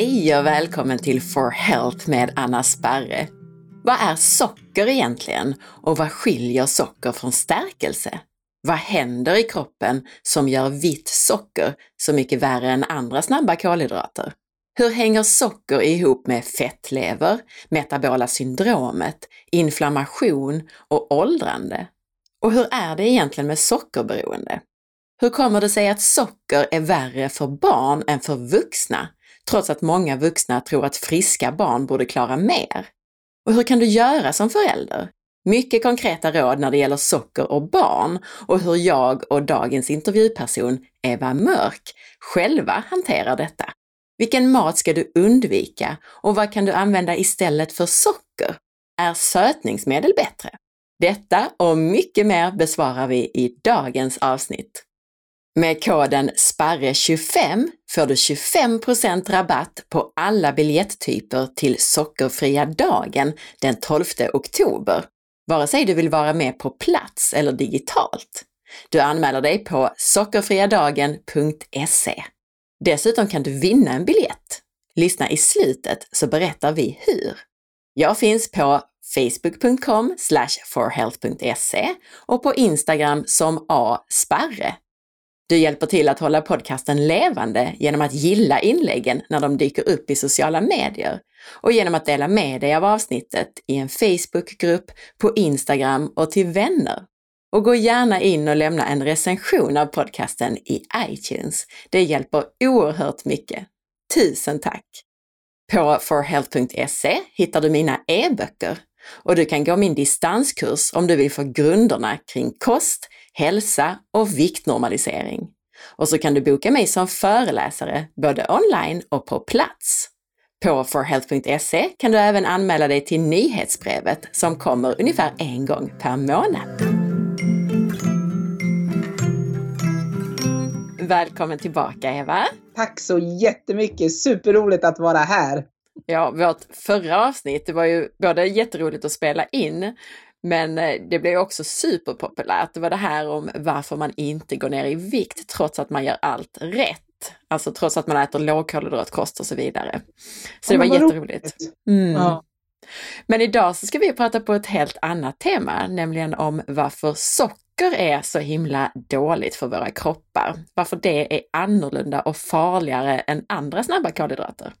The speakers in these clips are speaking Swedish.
Hej och välkommen till For Health med Anna Sparre. Vad är socker egentligen och vad skiljer socker från stärkelse? Vad händer i kroppen som gör vitt socker så mycket värre än andra snabba kolhydrater? Hur hänger socker ihop med fettlever, metabola syndromet, inflammation och åldrande? Och hur är det egentligen med sockerberoende? Hur kommer det sig att socker är värre för barn än för vuxna, trots att många vuxna tror att friska barn borde klara mer? Och hur kan du göra som förälder? Mycket konkreta råd när det gäller socker och barn och hur jag och dagens intervjuperson, Eva Mörk, själva hanterar detta. Vilken mat ska du undvika och vad kan du använda istället för socker? Är sötningsmedel bättre? Detta och mycket mer besvarar vi i dagens avsnitt. Med koden SPARRE25 får du 25% rabatt på alla biljetttyper till Sockerfria dagen den 12 oktober, vare sig du vill vara med på plats eller digitalt. Du anmäler dig på sockerfriadagen.se. Dessutom kan du vinna en biljett. Lyssna i slutet så berättar vi hur. Jag finns på facebook.com forhealth.se och på Instagram som asparre. Du hjälper till att hålla podcasten levande genom att gilla inläggen när de dyker upp i sociala medier och genom att dela med dig av avsnittet i en Facebookgrupp, på Instagram och till vänner. Och gå gärna in och lämna en recension av podcasten i iTunes. Det hjälper oerhört mycket. Tusen tack! På forhealth.se hittar du mina e-böcker och du kan gå min distanskurs om du vill få grunderna kring kost, hälsa och viktnormalisering. Och så kan du boka mig som föreläsare både online och på plats. På forhealth.se kan du även anmäla dig till nyhetsbrevet som kommer ungefär en gång per månad. Välkommen tillbaka Eva! Tack så jättemycket! Superroligt att vara här! Ja, vårt förra avsnitt, det var ju både jätteroligt att spela in, men eh, det blev också superpopulärt. Det var det här om varför man inte går ner i vikt trots att man gör allt rätt. Alltså trots att man äter lågkolhydratkost och så vidare. Så det var jätteroligt. Mm. Ja. Men idag så ska vi prata på ett helt annat tema, nämligen om varför socker är så himla dåligt för våra kroppar. Varför det är annorlunda och farligare än andra snabba kolhydrater.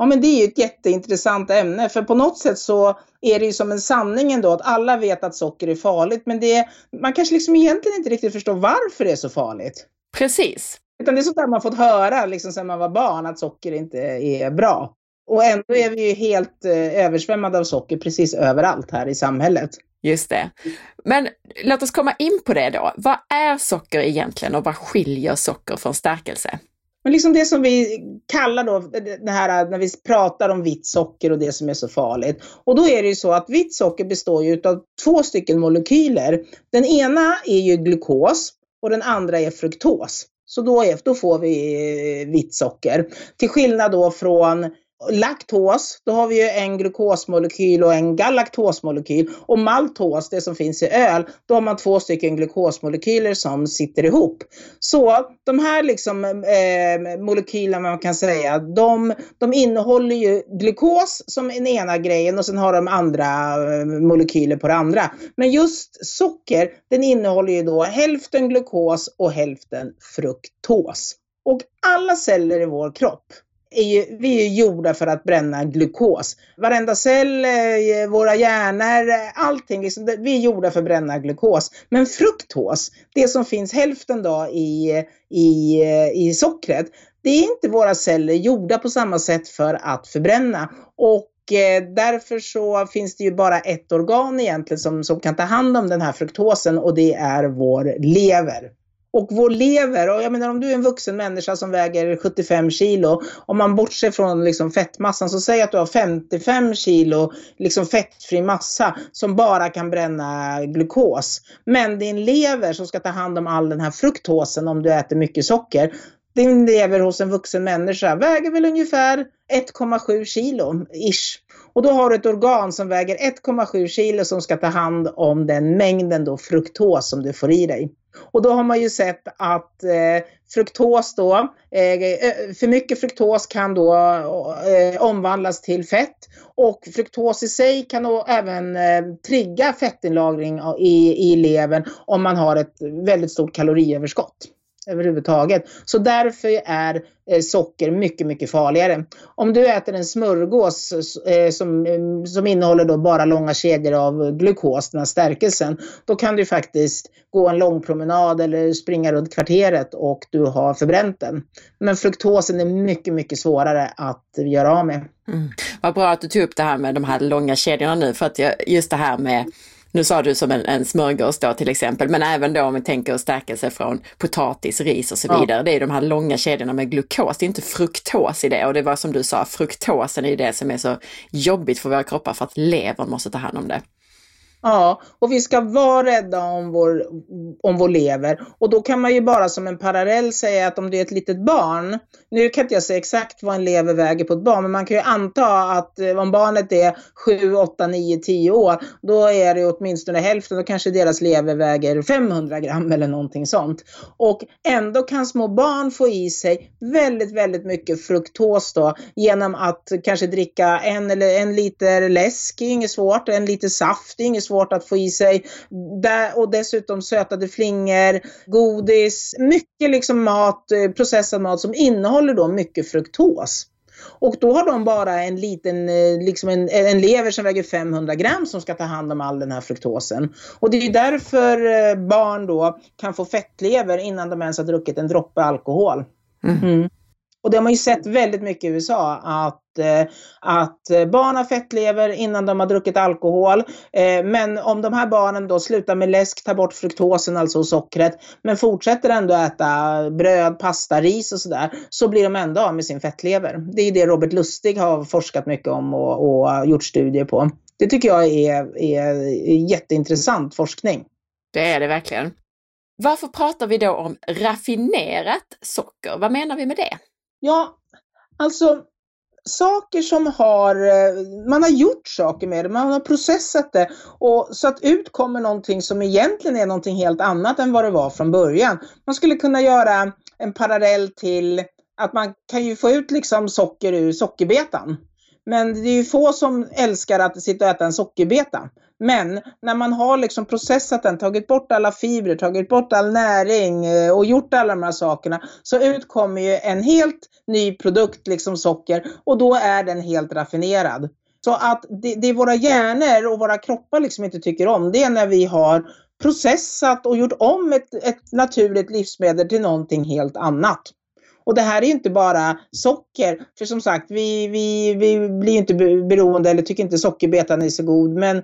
Ja, men det är ju ett jätteintressant ämne, för på något sätt så är det ju som en sanning ändå att alla vet att socker är farligt, men det, man kanske liksom egentligen inte riktigt förstår varför det är så farligt. Precis. Utan det är sånt där man fått höra liksom sedan man var barn, att socker inte är bra. Och ändå är vi ju helt eh, översvämmade av socker precis överallt här i samhället. Just det. Men låt oss komma in på det då. Vad är socker egentligen och vad skiljer socker från stärkelse? Men liksom det som vi kallar då, det här när vi pratar om vitt socker och det som är så farligt. Och då är det ju så att vitt socker består ju av två stycken molekyler. Den ena är ju glukos och den andra är fruktos. Så då, är, då får vi eh, vitt socker. Till skillnad då från laktos, då har vi ju en glukosmolekyl och en galaktosmolekyl. Och maltos, det som finns i öl, då har man två stycken glukosmolekyler som sitter ihop. Så de här liksom, eh, molekylerna man kan säga, de, de innehåller ju glukos som den ena grejen och sen har de andra eh, molekyler på det andra. Men just socker, den innehåller ju då hälften glukos och hälften fruktos. Och alla celler i vår kropp är ju, vi är gjorda för att bränna glukos. Varenda cell, eh, våra hjärnor, eh, allting, liksom, vi är gjorda för att bränna glukos. Men fruktos, det som finns hälften då i, i, eh, i sockret, det är inte våra celler gjorda på samma sätt för att förbränna. Och därför så finns det ju bara ett organ egentligen som, som kan ta hand om den här fruktosen och det är vår lever. Och vår lever, och jag menar om du är en vuxen människa som väger 75 kilo, om man bortser från liksom fettmassan, så säg att du har 55 kilo liksom fettfri massa som bara kan bränna glukos. Men din lever som ska ta hand om all den här fruktosen om du äter mycket socker, din lever hos en vuxen människa väger väl ungefär 1,7 kilo ish. Och då har du ett organ som väger 1,7 kilo som ska ta hand om den mängden då fruktos som du får i dig. Och då har man ju sett att eh, fruktos då, eh, eh, för mycket fruktos kan då eh, omvandlas till fett. Och fruktos i sig kan då även eh, trigga fettinlagring i, i levern om man har ett väldigt stort kaloriöverskott överhuvudtaget. Så därför är eh, socker mycket, mycket farligare. Om du äter en smörgås eh, eh, som, som innehåller då bara långa kedjor av glukos, den här stärkelsen, då kan du faktiskt gå en lång promenad eller springa runt kvarteret och du har förbränt den. Men fruktosen är mycket, mycket svårare att göra av med. Mm. Vad bra att du tog upp det här med de här långa kedjorna nu, för att just det här med nu sa du som en, en smörgås då till exempel, men även då om vi tänker stärkelse från potatis, ris och så vidare. Ja. Det är de här långa kedjorna med glukos, det är inte fruktos i det. Och det var som du sa, fruktosen är det som är så jobbigt för våra kroppar för att levern måste ta hand om det. Ja, och vi ska vara rädda om vår, om vår lever. Och då kan man ju bara som en parallell säga att om du är ett litet barn, nu kan inte jag säga exakt vad en lever väger på ett barn, men man kan ju anta att eh, om barnet är 7, 8, 9, 10 år, då är det åtminstone hälften, då kanske deras lever väger 500 gram eller någonting sånt. Och ändå kan små barn få i sig väldigt, väldigt mycket fruktos då genom att kanske dricka en eller en liter läsk, det är inget svårt, en liter saft, det är inget svårt att få i sig. och dessutom sötade flingor, godis, mycket liksom mat, eh, processad mat som innehåller då mycket fruktos. Och då har de bara en liten, eh, liksom en, en lever som väger 500 gram som ska ta hand om all den här fruktosen. Och det är därför eh, barn då kan få fettlever innan de ens har druckit en droppe alkohol. Mm. Mm. Och det har man ju sett väldigt mycket i USA att, eh, att barn har fettlever innan de har druckit alkohol. Eh, men om de här barnen då slutar med läsk, tar bort fruktosen, alltså sockret, men fortsätter ändå äta bröd, pasta, ris och sådär, så blir de ändå av med sin fettlever. Det är det Robert Lustig har forskat mycket om och, och gjort studier på. Det tycker jag är, är jätteintressant forskning. Det är det verkligen. Varför pratar vi då om raffinerat socker? Vad menar vi med det? Ja, alltså saker som har, eh, man har gjort saker med det, man har processat det och så att ut kommer någonting som egentligen är någonting helt annat än vad det var från början. Man skulle kunna göra en parallell till att man kan ju få ut liksom socker ur sockerbetan. Men det är ju få som älskar att sitta och äta en sockerbeta. Men när man har liksom processat den, tagit bort alla fibrer, tagit bort all näring eh, och gjort alla de här sakerna så utkommer ju en helt ny produkt, liksom socker, och då är den helt raffinerad. Så att det, det våra hjärnor och våra kroppar liksom inte tycker om, det är när vi har processat och gjort om ett, ett naturligt livsmedel till någonting helt annat. Och det här är inte bara socker, för som sagt, vi, vi, vi blir inte beroende eller tycker inte sockerbetan är så god. Men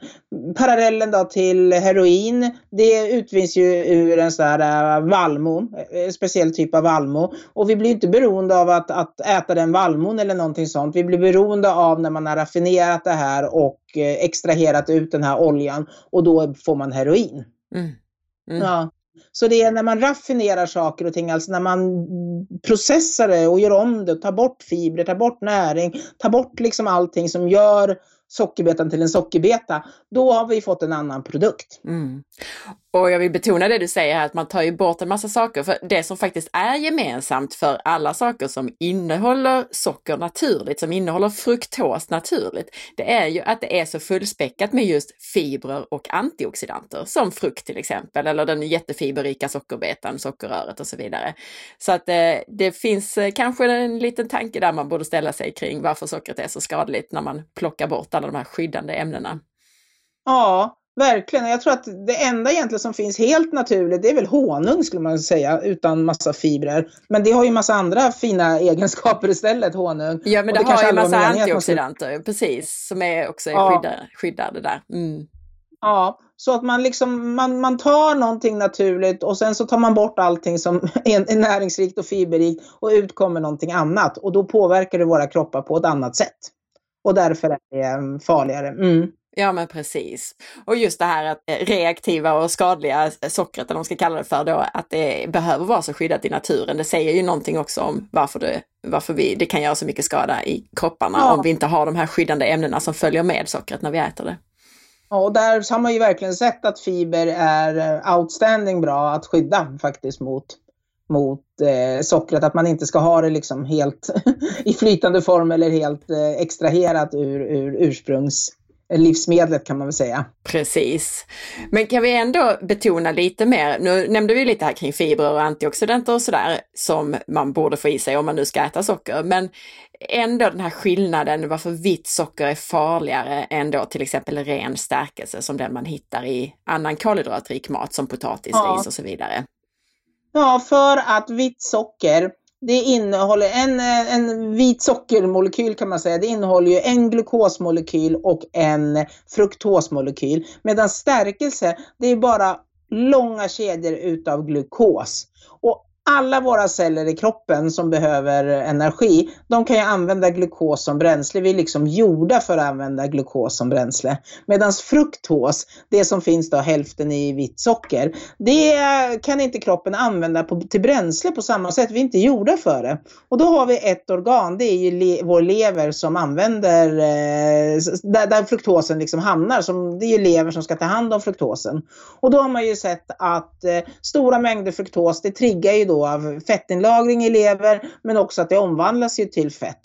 parallellen då till heroin, det utvinns ju ur en sån här äh, vallmo, en speciell typ av vallmo. Och vi blir inte beroende av att, att äta den vallmon eller någonting sånt. Vi blir beroende av när man har raffinerat det här och äh, extraherat ut den här oljan och då får man heroin. Mm. Mm. Ja. Så det är när man raffinerar saker och ting, alltså när man processar det och gör om det, tar bort fibrer, tar bort näring, tar bort liksom allting som gör sockerbetan till en sockerbeta, då har vi fått en annan produkt. Mm. Och jag vill betona det du säger här, att man tar ju bort en massa saker, för det som faktiskt är gemensamt för alla saker som innehåller socker naturligt, som innehåller fruktos naturligt, det är ju att det är så fullspäckat med just fibrer och antioxidanter, som frukt till exempel, eller den jättefiberrika sockerbetan, sockerröret och så vidare. Så att det, det finns eh, kanske en liten tanke där man borde ställa sig kring varför sockret är så skadligt när man plockar bort alla de här skyddande ämnena. Ja, Verkligen. Jag tror att det enda egentligen som finns helt naturligt det är väl honung skulle man säga utan massa fibrer. Men det har ju massa andra fina egenskaper istället, honung. Ja men det, det har ju massa antioxidanter, ska... precis, som är också är ja. skyddade, skyddade där. Mm. Ja, så att man liksom man, man tar någonting naturligt och sen så tar man bort allting som är, är näringsrikt och fiberrikt och ut kommer någonting annat och då påverkar det våra kroppar på ett annat sätt. Och därför är det farligare. Mm. Ja men precis. Och just det här att eh, reaktiva och skadliga sockret, eller vad man ska kalla det för då, att det behöver vara så skyddat i naturen. Det säger ju någonting också om varför det, varför vi, det kan göra så mycket skada i kropparna ja. om vi inte har de här skyddande ämnena som följer med sockret när vi äter det. och där har man ju verkligen sett att fiber är eh, outstanding bra att skydda faktiskt mot, mot eh, sockret. Att man inte ska ha det liksom helt i flytande form eller helt eh, extraherat ur, ur ursprungs livsmedlet kan man väl säga. Precis. Men kan vi ändå betona lite mer, nu nämnde vi lite här kring fibrer och antioxidanter och sådär som man borde få i sig om man nu ska äta socker, men ändå den här skillnaden varför vitt socker är farligare än då till exempel ren stärkelse som den man hittar i annan kolhydratrik mat som potatis, ja. ris och så vidare. Ja, för att vitt socker det innehåller en, eh, en vit sockermolekyl kan man säga. Det innehåller ju en glukosmolekyl och en fruktosmolekyl. Medan stärkelse, det är bara långa kedjor utav glukos. Och alla våra celler i kroppen som behöver energi, de kan ju använda glukos som bränsle. Vi är liksom gjorda för att använda glukos som bränsle. Medan fruktos, det som finns då hälften i vitt socker, det kan inte kroppen använda på, till bränsle på samma sätt. Vi är inte gjorda för det. Och då har vi ett organ, det är ju le, vår lever som använder, eh, där, där fruktosen liksom hamnar. Som, det är ju lever som ska ta hand om fruktosen. Och då har man ju sett att eh, stora mängder fruktos, det triggar ju då av fettinlagring i lever men också att det omvandlas ju till fett.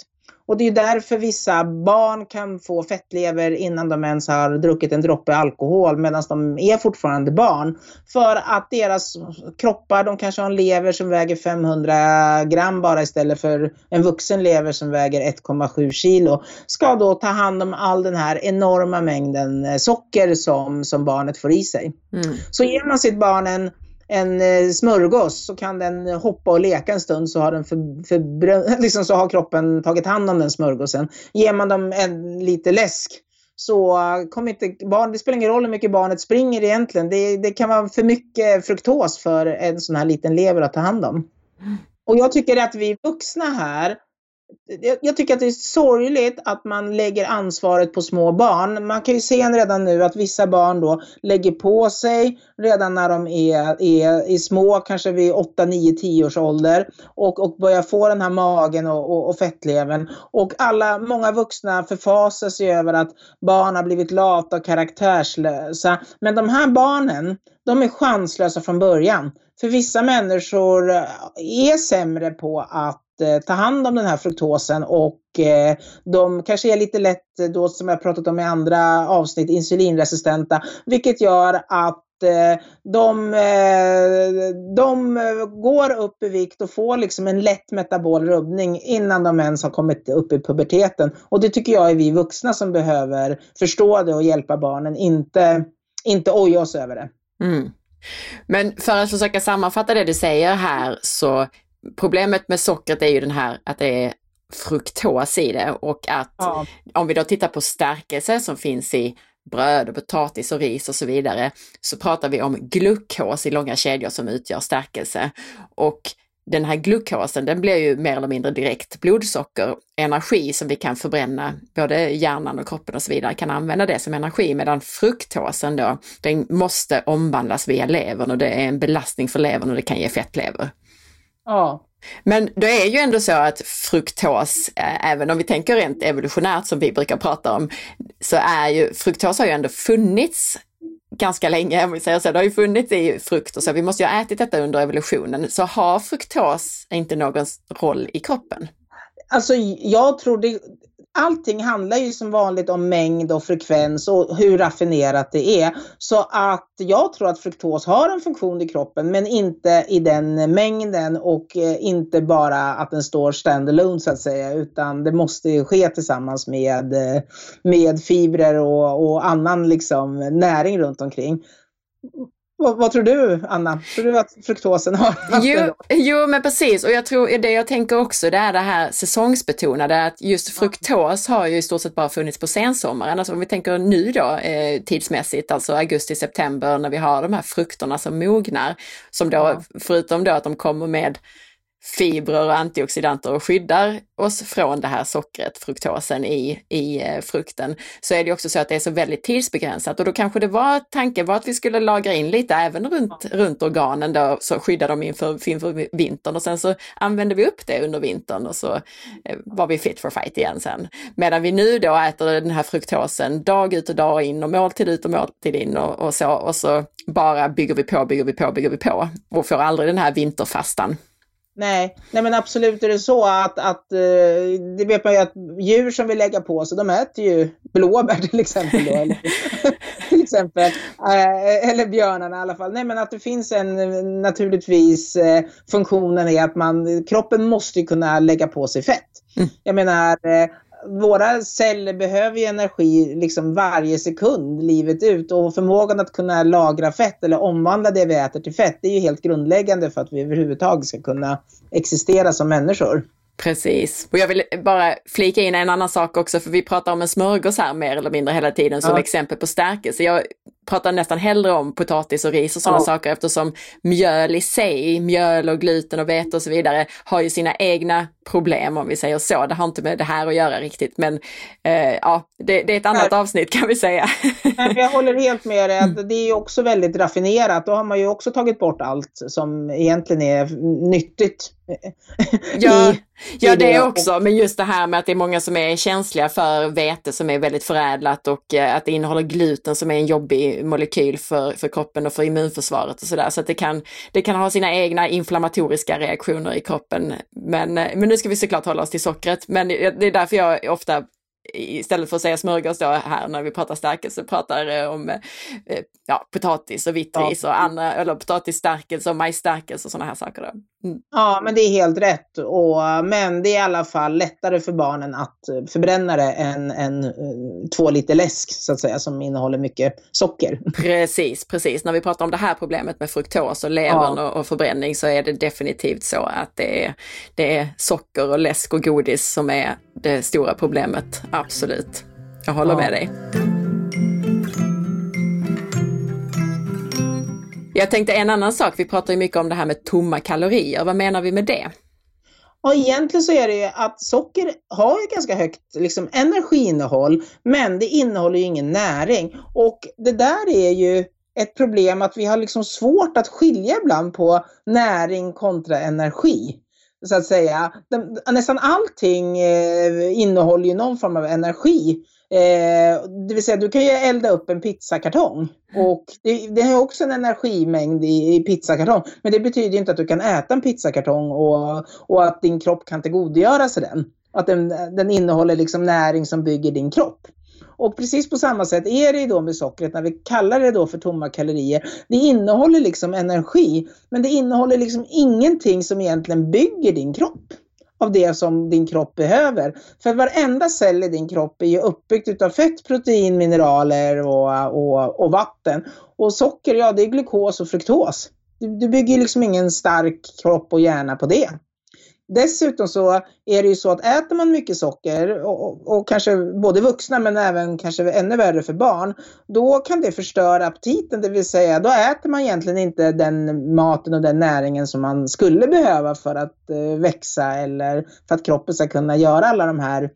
Och det är därför vissa barn kan få fettlever innan de ens har druckit en droppe alkohol medan de är fortfarande barn. För att deras kroppar, de kanske har en lever som väger 500 gram bara istället för en vuxen lever som väger 1,7 kilo. Ska då ta hand om all den här enorma mängden socker som, som barnet får i sig. Mm. Så ger man sitt barn en en eh, smörgås så kan den hoppa och leka en stund så har, den för, för, liksom så har kroppen tagit hand om den smörgåsen. Ger man dem en, lite läsk så kommer inte barn, det spelar ingen roll hur mycket barnet springer egentligen. Det, det kan vara för mycket fruktos för en sån här liten lever att ta hand om. Och jag tycker att vi vuxna här jag tycker att det är sorgligt att man lägger ansvaret på små barn. Man kan ju se redan nu att vissa barn då lägger på sig redan när de är, är, är små, kanske vid 8, 9, 10 års ålder och, och börjar få den här magen och, och, och fettlevern. Och alla, många vuxna förfasar sig över att barn har blivit lata och karaktärslösa. Men de här barnen, de är chanslösa från början. För vissa människor är sämre på att Eh, ta hand om den här fruktosen och eh, de kanske är lite lätt, eh, då som jag pratat om i andra avsnitt, insulinresistenta, vilket gör att eh, de, de går upp i vikt och får liksom en lätt metabol rubbning innan de ens har kommit upp i puberteten. Och det tycker jag är vi vuxna som behöver förstå det och hjälpa barnen, inte, inte oja oss över det. Mm. Men för att försöka sammanfatta det du säger här så problemet med sockret är ju den här att det är fruktos i det och att ja. om vi då tittar på stärkelse som finns i bröd och potatis och ris och så vidare, så pratar vi om glukos i långa kedjor som utgör stärkelse. Och den här glukosen den blir ju mer eller mindre direkt blodsocker, energi som vi kan förbränna, både hjärnan och kroppen och så vidare kan använda det som energi, medan fruktosen då, den måste omvandlas via levern och det är en belastning för levern och det kan ge fettlever. Ja. Men det är ju ändå så att fruktos, eh, även om vi tänker rent evolutionärt som vi brukar prata om, så är ju fruktos har ju ändå funnits ganska länge, om vi säger så. Det har ju funnits i frukt och så. Vi måste ju ha ätit detta under evolutionen. Så har fruktos inte någon roll i kroppen? Alltså jag tror det, allting handlar ju som vanligt om mängd och frekvens och hur raffinerat det är. Så att jag tror att fruktos har en funktion i kroppen men inte i den mängden och eh, inte bara att den står standalone så att säga utan det måste ju ske tillsammans med, eh, med fibrer och, och annan liksom näring runt omkring. Vad, vad, tror du, Anna? Tror du att fruktosen har haft jo, jo, men precis. Och jag tror det jag tänker också, det är det här säsongsbetonade, att just fruktos har ju i stort sett bara funnits på sensommaren. Alltså om vi tänker nu då eh, tidsmässigt, alltså augusti, september, när vi har de här frukterna som mognar, som då, ja. förutom då att de kommer med fibrer och antioxidanter och skyddar oss från det här sockret, fruktosen i, i eh, frukten, så är det också så att det är så väldigt tidsbegränsat och då kanske det var, tanken var att vi skulle lagra in lite även runt, runt organen då, så skydda dem inför, inför vintern och sen så använde vi upp det under vintern och så eh, var vi fit for fight igen sen. Medan vi nu då äter den här fruktosen dag ut och dag in och måltid ut och måltid in och, och så och så bara bygger vi på, bygger vi på, bygger vi på och får aldrig den här vinterfastan. Nej, nej men absolut är det så att, att eh, det vet man ju att djur som vill lägga på sig, de äter ju blåbär till exempel. Då, eller, till exempel. Eh, eller björnarna i alla fall. Nej men att det finns en naturligtvis eh, funktionen i att man, kroppen måste kunna lägga på sig fett. Mm. Jag menar våra celler behöver ju energi liksom varje sekund livet ut och förmågan att kunna lagra fett eller omvandla det vi äter till fett det är ju helt grundläggande för att vi överhuvudtaget ska kunna existera som människor. Precis. Och jag vill bara flika in en annan sak också, för vi pratar om en smörgås här mer eller mindre hela tiden som ja. exempel på stärkelse. Jag pratar nästan hellre om potatis och ris och sådana ja. saker eftersom mjöl i sig, mjöl och gluten och vete och så vidare har ju sina egna problem om vi säger så. Det har inte med det här att göra riktigt men eh, ja, det, det, är ett annat avsnitt kan vi säga. jag håller helt med dig, att det är också väldigt raffinerat. Då har man ju också tagit bort allt som egentligen är nyttigt. Ja, ja det också, men just det här med att det är många som är känsliga för vete som är väldigt förädlat och eh, att det innehåller gluten som är en jobbig molekyl för, för kroppen och för immunförsvaret och sådär. Så att det kan, det kan ha sina egna inflammatoriska reaktioner i kroppen. Men, eh, men nu ska vi såklart hålla oss till sockret. Men det är därför jag ofta istället för att säga smörgås då här när vi pratar stärkelse pratar eh, om eh, ja, potatis och vitt ris ja. och andra, eller potatisstärkelse och majsstärkelse och sådana här saker. Då. Mm. Ja, men det är helt rätt. Och, men det är i alla fall lättare för barnen att förbränna det än, än två liter läsk så att säga som innehåller mycket socker. Precis, precis. När vi pratar om det här problemet med fruktos och levern ja. och, och, förbränning så är det definitivt så att det är, det är socker och läsk och godis som är det stora problemet. Absolut. Jag håller ja. med dig. Jag tänkte en annan sak, vi pratar ju mycket om det här med tomma kalorier. Vad menar vi med det? Ja, egentligen så är det ju att socker har ju ganska högt liksom, energiinnehåll, men det innehåller ju ingen näring. Och det där är ju ett problem att vi har liksom svårt att skilja ibland på näring kontra energi så att säga. nästan allting eh, innehåller ju någon form av energi. Eh, det vill säga du kan ju elda upp en pizzakartong och det, det har också en energimängd i, i pizzakartong. Men det betyder inte att du kan äta en pizzakartong och, och att din kropp kan tillgodogöra sig den. Att den, den innehåller liksom näring som bygger din kropp. Och precis på samma sätt är det då med sockret när vi kallar det då för tomma kalorier. Det innehåller liksom energi, men det innehåller liksom ingenting som egentligen bygger din kropp av det som din kropp behöver. För varenda cell i din kropp är ju uppbyggt av fett, protein, mineraler och, och, och vatten. Och socker, ja det är glukos och fruktos. Du, du bygger liksom ingen stark kropp och hjärna på det. Dessutom så är det ju så att äter man mycket socker och, och, kanske både vuxna men även kanske ännu värre för barn, då kan det förstöra aptiten, det vill säga då äter man egentligen inte den maten och den näringen som man skulle behöva för att eh, växa eller för att kroppen ska kunna göra alla de här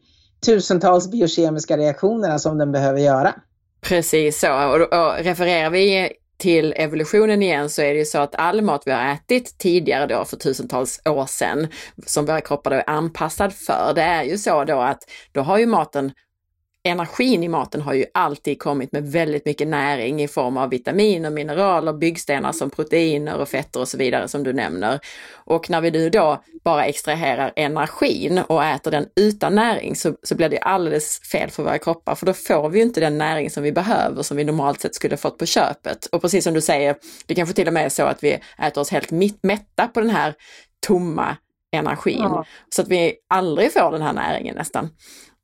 tusentals biokemiska reaktionerna som den behöver göra. Precis så, och, och refererar vi till evolutionen igen så är det ju så att all mat vi har ätit tidigare då för tusentals år sedan, som våra kroppar då är anpassad för, det är ju så då att då har ju maten energin i maten har ju alltid kommit med väldigt mycket näring i form av vitaminer, mineraler, byggstenar som proteiner och fetter och så vidare som du nämner. Och när vi nu då bara extraherar energin och äter den utan näring så, så blir det alldeles fel för våra kroppar för då får vi inte den näring som vi behöver som vi normalt sett skulle fått på köpet. Och precis som du säger, det kanske till och med är så att vi äter oss helt mätta på den här tomma energin. Ja. Så att vi aldrig får den här näringen nästan.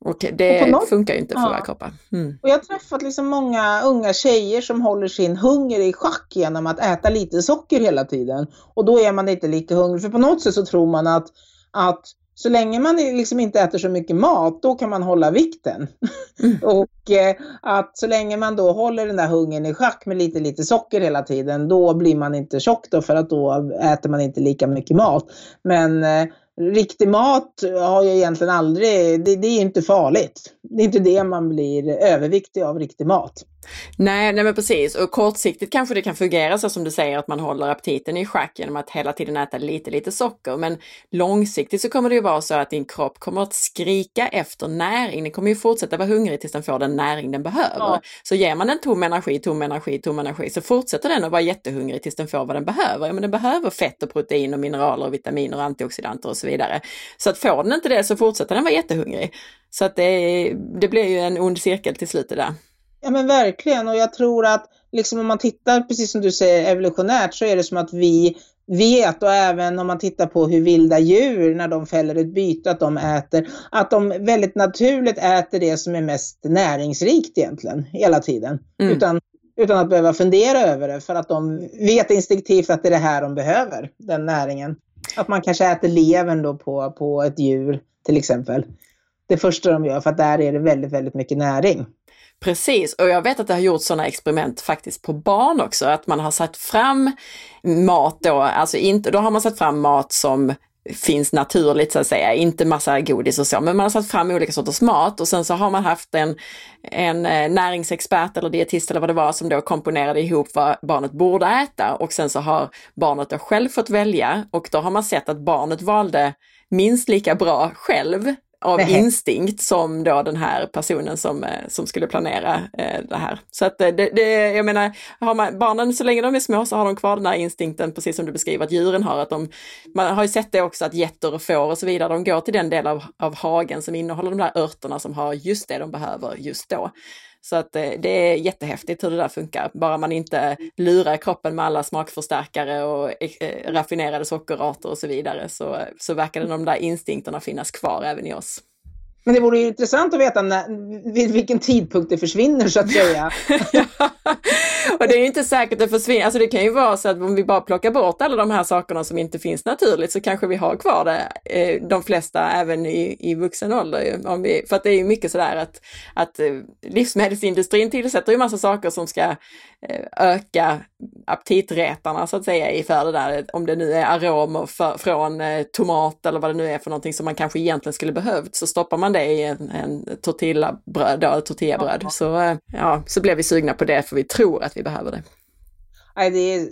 Och det och något, funkar ju inte för ja. våra kroppar. Mm. Och jag har träffat liksom många unga tjejer som håller sin hunger i schack genom att äta lite socker hela tiden. Och då är man inte lika hungrig. För på något sätt så tror man att, att så länge man liksom inte äter så mycket mat, då kan man hålla vikten. Mm. och eh, att så länge man då håller den där hungern i schack med lite, lite socker hela tiden, då blir man inte tjock då för att då äter man inte lika mycket mat. Men eh, riktig mat har jag egentligen aldrig, det, det, är inte farligt. Det är inte det man blir överviktig av riktig mat. Nej, nej men precis och kortsiktigt kanske det kan fungera så som du säger att man håller aptiten i schack genom att hela tiden äta lite, lite socker. Men långsiktigt så kommer det ju vara så att din kropp kommer att skrika efter näring. Den kommer ju fortsätta vara hungrig tills den får den näring den behöver. Ja. Så ger man den tom energi, tom energi, tom energi så fortsätter den att vara jättehungrig tills den får vad den behöver. Ja, men den behöver fett och protein och mineraler och vitaminer och antioxidanter och så vidare. Så att får den inte det så fortsätter den vara jättehungrig. Så att det, det blir ju en ond cirkel till slut det där. Ja men verkligen och jag tror att liksom om man tittar precis som du säger evolutionärt så är det som att vi vet och även om man tittar på hur vilda djur när de fäller ett byte att de äter, att de väldigt naturligt äter det som är mest näringsrikt egentligen hela tiden. Mm. Utan, utan att behöva fundera över det för att de vet instinktivt att det är det här de behöver, den näringen. Att man kanske äter levern då på, på ett djur till exempel. Det första de gör för att där är det väldigt, väldigt mycket näring. Precis, och jag vet att det har gjorts sådana experiment faktiskt på barn också, att man har satt fram mat då, alltså inte, då har man satt fram mat som finns naturligt så att säga, inte massa godis och så, men man har satt fram olika sorters mat och sen så har man haft en, en eh, näringsexpert eller dietist eller vad det var som då komponerade ihop vad barnet borde äta och sen så har barnet då själv fått välja och då har man sett att barnet valde minst lika bra själv av Nej. instinkt som då den här personen som, eh, som skulle planera eh, det här. Så att eh, det, det, jag menar, har man, barnen så länge de är små så har de kvar den här instinkten precis som du beskriver att djuren har. Att de, man har ju sett det också att getter och får och så vidare, de går till den del av, av hagen som innehåller de där örterna som har just det de behöver just då. Så att eh, det är jättehäftigt hur det där funkar, bara man inte lurar kroppen med alla smakförstärkare och eh, raffinerade sockerarter och så vidare så, eh, så verkar de där instinkterna finnas kvar även i oss. Men det vore intressant att veta när, vid vilken tidpunkt det försvinner så att säga. och det är inte säkert att det försvinner, alltså det kan ju vara så att om vi bara plockar bort alla de här sakerna som inte finns naturligt så kanske vi har kvar det, eh, de flesta även i, i vuxen ålder. Om vi, för att det är ju mycket sådär att, att eh, livsmedelsindustrin tillsätter ju massa saker som ska eh, öka aptitretarna så att säga i för det där, om det nu är aromer för, från tomat eller vad det nu är för någonting som man kanske egentligen skulle behövt så stoppar man det i en, en tortillabröd, då, tortillabröd. Ja. Så, ja, så blev vi sugna på det för vi tror att vi behöver det. Nej, det är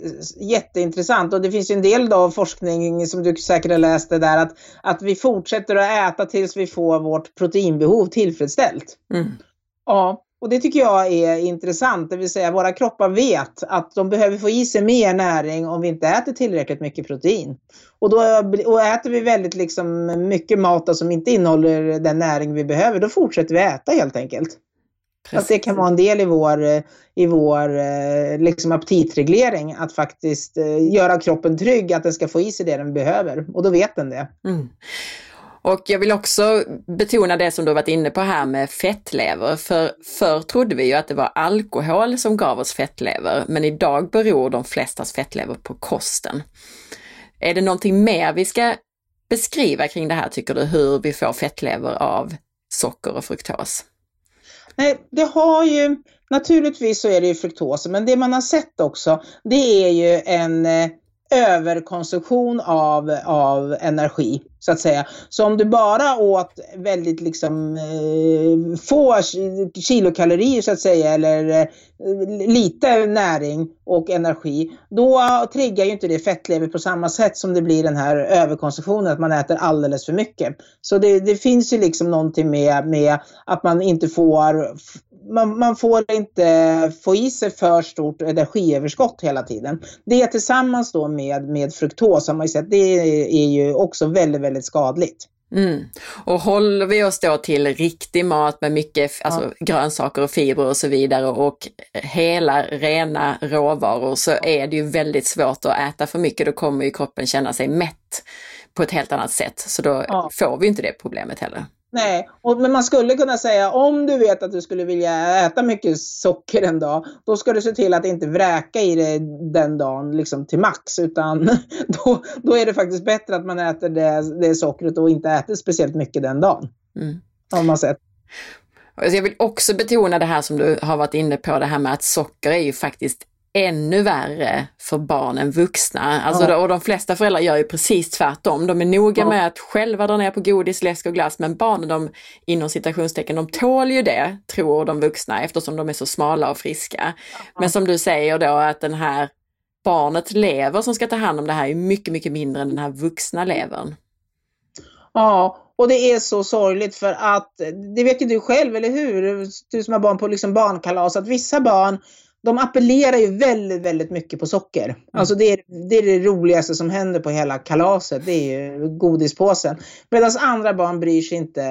jätteintressant och det finns ju en del då forskning som du säkert har läst det där att, att vi fortsätter att äta tills vi får vårt proteinbehov tillfredsställt. Mm. Ja, och det tycker jag är intressant, det vill säga våra kroppar vet att de behöver få i sig mer näring om vi inte äter tillräckligt mycket protein. Och, då, och äter vi väldigt liksom mycket mat som inte innehåller den näring vi behöver, då fortsätter vi äta helt enkelt. Precis. Att det kan vara en del i vår, i vår eh, liksom aptitreglering, att faktiskt eh, göra kroppen trygg, att den ska få i sig det den behöver. Och då vet den det. Mm. Och jag vill också betona det som du varit inne på här med fettlever. För förr trodde vi ju att det var alkohol som gav oss fettlever, men idag beror de flestas fettlever på kosten. Är det någonting mer vi ska beskriva kring det här tycker du, hur vi får fettlever av socker och fruktos? Nej, det har ju, naturligtvis så är det ju fruktos, men det man har sett också, det är ju en eh, överkonsumtion av, av energi så att säga. Så om du bara åt väldigt liksom eh, få kilokalorier så att säga eller eh, lite näring och energi, då triggar ju inte det fettlever på samma sätt som det blir den här överkonsumtionen, att man äter alldeles för mycket. Så det, det finns ju liksom någonting med, med att man inte får man, man, får inte få i sig för stort energiöverskott hela tiden. Det tillsammans då med, med fruktos har man ju sett, det är ju också väldigt, väldigt skadligt. Mm. Och håller vi oss då till riktig mat med mycket alltså, ja. grönsaker och fibrer och så vidare och hela rena råvaror så är det ju väldigt svårt att äta för mycket. Då kommer ju kroppen känna sig mätt på ett helt annat sätt. Så då ja. får vi inte det problemet heller. Nej, och, men man skulle kunna säga om du vet att du skulle vilja äta mycket socker en dag, då ska du se till att inte vräka i det den dagen liksom till max, utan då, då är det faktiskt bättre att man äter det, det sockret och inte äter speciellt mycket den dagen. Mm. Har man sett. Jag vill också betona det här som du har varit inne på, det här med att socker är ju faktiskt ännu värre för barn än vuxna. Alltså, ja. Och de flesta föräldrar gör ju precis tvärtom. De är noga ja. med att själva dra ner på godis, läsk och glass, men barnen de, inom citationstecken, de tål ju det, tror de vuxna, eftersom de är så smala och friska. Ja. Men som du säger då att den här barnet lever som ska ta hand om det här är mycket, mycket mindre än den här vuxna levern. Ja, och det är så sorgligt för att, det vet ju du själv, eller hur? Du som har barn på liksom barnkalas, att vissa barn de appellerar ju väldigt, väldigt mycket på socker. Mm. Alltså det är, det är det roligaste som händer på hela kalaset, det är ju godispåsen. Medan andra barn bryr sig inte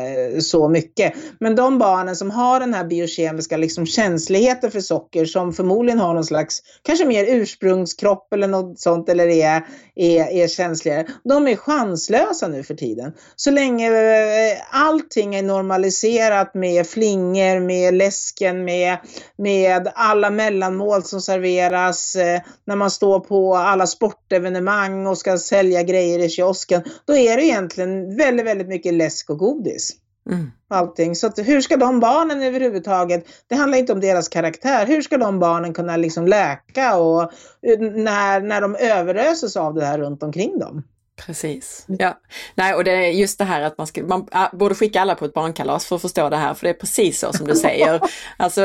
så mycket. Men de barnen som har den här biokemiska liksom känsligheten för socker, som förmodligen har någon slags, kanske mer ursprungskropp eller något sånt, eller är, är, är känsligare, de är chanslösa nu för tiden. Så länge eh, allting är normaliserat med flingor, med läsken, med, med alla mellan mellanmål som serveras eh, när man står på alla sportevenemang och ska sälja grejer i kiosken. Då är det egentligen väldigt, väldigt mycket läsk och godis. Mm. Allting. Så att, hur ska de barnen överhuvudtaget, det handlar inte om deras karaktär, hur ska de barnen kunna liksom läka och eh, när, när de överöses av det här runt omkring dem? Precis. Ja. Nej, och det är just det här att man, ska, man borde skicka alla på ett barnkalas för att förstå det här, för det är precis så som du säger. alltså,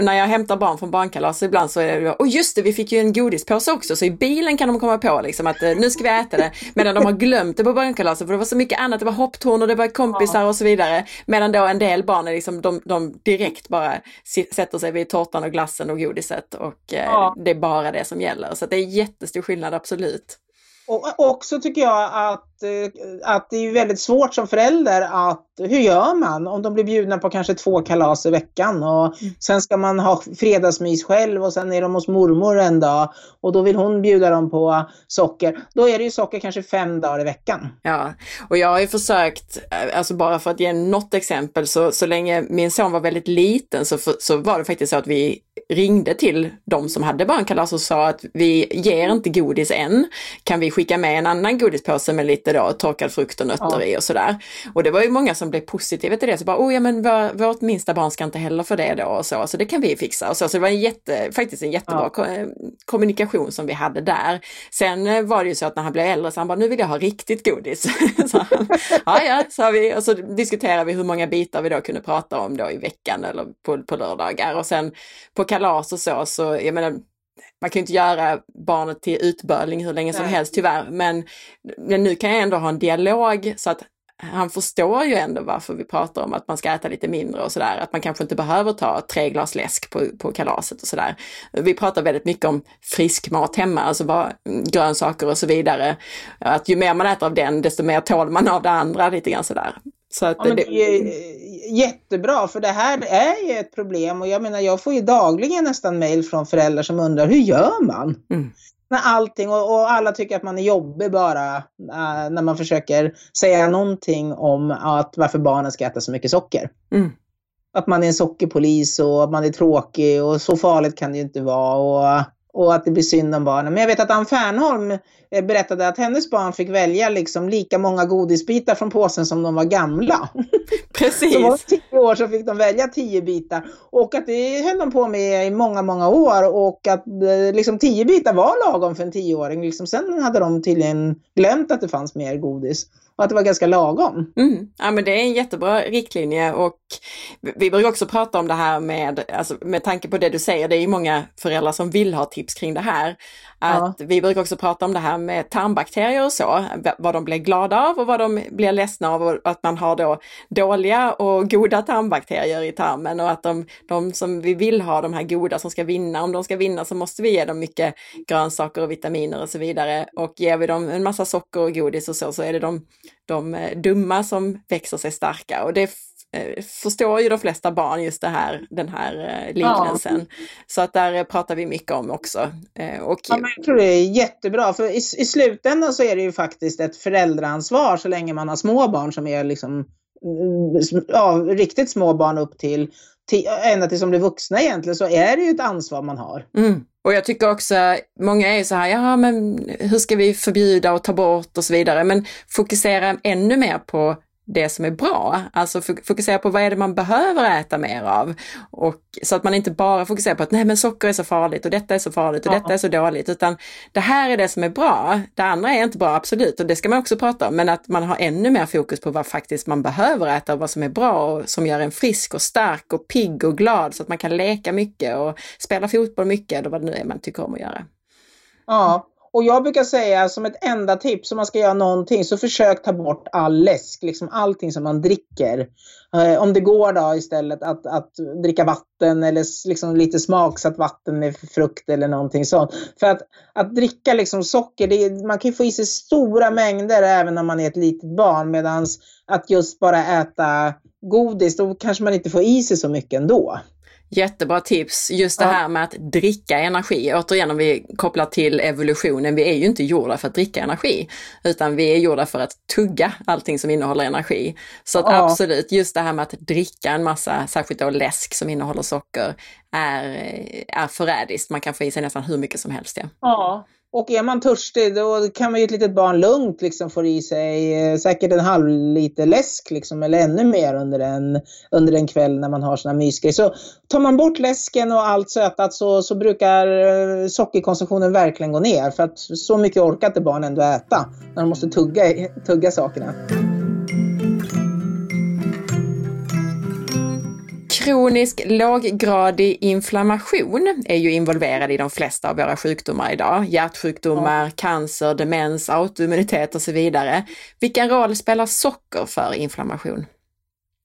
när jag hämtar barn från barnkalas ibland så är det, och just det, vi fick ju en godispåse också, så i bilen kan de komma på liksom att eh, nu ska vi äta det, medan de har glömt det på barnkalaset, för det var så mycket annat, det var hopptorn och det var kompisar och så vidare. Medan då en del barn är liksom, de, de direkt bara sätter sig vid tårtan och glassen och godiset och eh, ja. det är bara det som gäller. Så det är jättestor skillnad, absolut. Och också tycker jag att, att det är väldigt svårt som förälder att, hur gör man om de blir bjudna på kanske två kalas i veckan och mm. sen ska man ha fredagsmys själv och sen är de hos mormor en dag och då vill hon bjuda dem på socker. Då är det ju socker kanske fem dagar i veckan. Ja, och jag har ju försökt, eh, alltså bara för att ge något exempel, så, så länge min son var väldigt liten så, så var det faktiskt så att vi ringde till de som hade barnkalas och sa att vi ger inte godis än. Kan vi skicka med en annan godispåse med lite då torkad frukt och nötter ja. i och sådär. Och det var ju många som blev positiva till det. Så bara, oh ja men vår, vårt minsta barn ska inte heller få det då och så. Så det kan vi fixa. Och så, så det var en jätte, faktiskt en jättebra ja. kommunikation som vi hade där. Sen eh, var det ju så att när han blev äldre så han bara, nu vill jag ha riktigt godis. så han, ja ja, sa vi. Och så diskuterade vi hur många bitar vi då kunde prata om då i veckan eller på, på lördagar. Och sen på kalas och så, så jag menar, man kan inte göra barnet till utbörling hur länge som Nej. helst tyvärr, men, men nu kan jag ändå ha en dialog så att han förstår ju ändå varför vi pratar om att man ska äta lite mindre och sådär, att man kanske inte behöver ta tre glas läsk på, på kalaset och sådär. Vi pratar väldigt mycket om frisk mat hemma, alltså bara grönsaker och så vidare. Att ju mer man äter av den, desto mer tål man av det andra, lite grann sådär. Så att ja, det... är jättebra, för det här är ju ett problem och jag menar, jag får ju dagligen nästan mejl från föräldrar som undrar, hur gör man? Mm när allting och, och, alla tycker att man är jobbig bara äh, när man försöker säga någonting om att varför barnen ska äta så mycket socker. Mm. Att man är en sockerpolis och att man är tråkig och så farligt kan det ju inte vara. Och, och att det blir synd om barnen. Men jag vet att Ann Fernholm eh, berättade att hennes barn fick välja liksom lika många godisbitar från påsen som de var gamla. Precis. Så var tio år så fick de välja tio bitar. Och att det höll de på med i många, många år. Och att eh, liksom tio bitar var lagom för en tioåring. Liksom, sen hade de tydligen glömt att det fanns mer godis och att det var ganska lagom. Mm. Ja men det är en jättebra riktlinje och vi brukar också prata om det här med, alltså, med tanke på det du säger, det är ju många föräldrar som vill ha tips kring det här. Att ja. Vi brukar också prata om det här med tarmbakterier och så, vad de blir glada av och vad de blir ledsna av och att man har då dåliga och goda tarmbakterier i tarmen och att de, de som vi vill ha, de här goda som ska vinna, om de ska vinna så måste vi ge dem mycket grönsaker och vitaminer och så vidare. Och ger vi dem en massa socker och godis och så, så är det de, de eh, dumma som växer sig starka och det förstår ju de flesta barn just det här, den här eh, liknelsen. Ja. Så att där pratar vi mycket om också. Eh, och... Ja, men jag tror det är jättebra, för i, i slutändan så är det ju faktiskt ett föräldraansvar så länge man har små barn som är liksom ja, riktigt små barn upp till, till ända tills de blir vuxna egentligen, så är det ju ett ansvar man har. Mm. Och jag tycker också, många är så här, ja men hur ska vi förbjuda och ta bort och så vidare, men fokusera ännu mer på det som är bra. Alltså fokusera på vad är det man behöver äta mer av. Och, så att man inte bara fokuserar på att nej men socker är så farligt och detta är så farligt och detta är så dåligt. Utan det här är det som är bra. Det andra är inte bra, absolut, och det ska man också prata om. Men att man har ännu mer fokus på vad faktiskt man behöver äta och vad som är bra och som gör en frisk och stark och pigg och glad så att man kan leka mycket och spela fotboll mycket eller vad det nu är man tycker om att göra. Ja, och jag brukar säga som ett enda tips om man ska göra någonting så försök ta bort all läsk, liksom allting som man dricker. Eh, om det går då istället att, att dricka vatten eller liksom lite smaksatt vatten med frukt eller någonting sånt. För att, att dricka liksom socker, det, man kan ju få i sig stora mängder även när man är ett litet barn medan att just bara äta godis, då kanske man inte får i sig så mycket ändå. Jättebra tips, just det ja. här med att dricka energi. Återigen om vi kopplar till evolutionen, vi är ju inte gjorda för att dricka energi, utan vi är gjorda för att tugga allting som innehåller energi. Så ja. absolut, just det här med att dricka en massa, särskilt då läsk som innehåller socker, är, är förrädiskt. Man kan få i sig nästan hur mycket som helst. Ja. ja. Och är man törstig då kan man ju ett litet barn lugnt liksom få i sig eh, säkert en halv liter läsk liksom, eller ännu mer under en, under en kväll när man har såna mysgrejer. Så tar man bort läsken och allt sötat så, så brukar eh, sockerkonsumtionen verkligen gå ner för att så mycket orkar inte barn ändå äta när de måste tugga, tugga sakerna. Kronisk låggradig inflammation är ju involverad i de flesta av våra sjukdomar idag. Hjärtsjukdomar, ja. cancer, demens, autoimmunitet och så vidare. Vilken roll spelar socker för inflammation?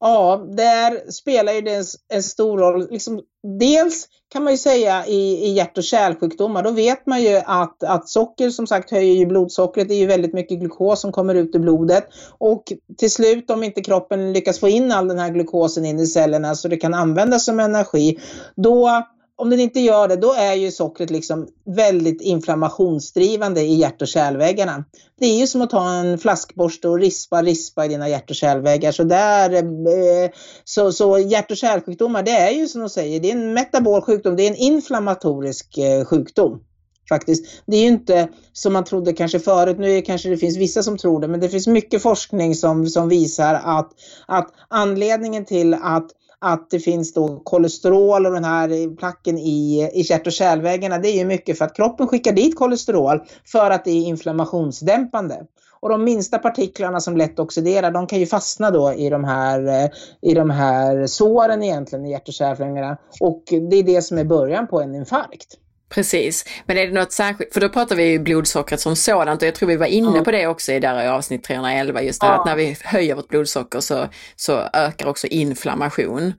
Ja, där spelar ju det en stor roll. Liksom, dels kan man ju säga i, i hjärt och kärlsjukdomar, då vet man ju att, att socker som sagt höjer ju blodsockret. Det är ju väldigt mycket glukos som kommer ut ur blodet och till slut om inte kroppen lyckas få in all den här glukosen in i cellerna så det kan användas som energi, då om den inte gör det, då är ju sockret liksom väldigt inflammationsdrivande i hjärt och kärlväggarna. Det är ju som att ta en flaskborste och rispa, rispa i dina hjärt och kärlväggar. Så, där, eh, så, så hjärt och kärlsjukdomar, det är ju som de säger, det är en metabol sjukdom, det är en inflammatorisk eh, sjukdom. Faktiskt. Det är ju inte som man trodde kanske förut, nu kanske det finns vissa som tror det, men det finns mycket forskning som, som visar att, att anledningen till att att det finns då kolesterol och den här placken i, i kärt och kärlväggarna. Det är ju mycket för att kroppen skickar dit kolesterol för att det är inflammationsdämpande. Och de minsta partiklarna som lätt oxiderar, de kan ju fastna då i de här, eh, i de här såren egentligen i hjärt och kärlväggarna. Och det är det som är början på en infarkt. Precis, men är det något särskilt, för då pratar vi ju blodsockret som sådant och jag tror vi var inne mm. på det också i där i avsnitt 311, just det ja. att när vi höjer vårt blodsocker så, så ökar också inflammation.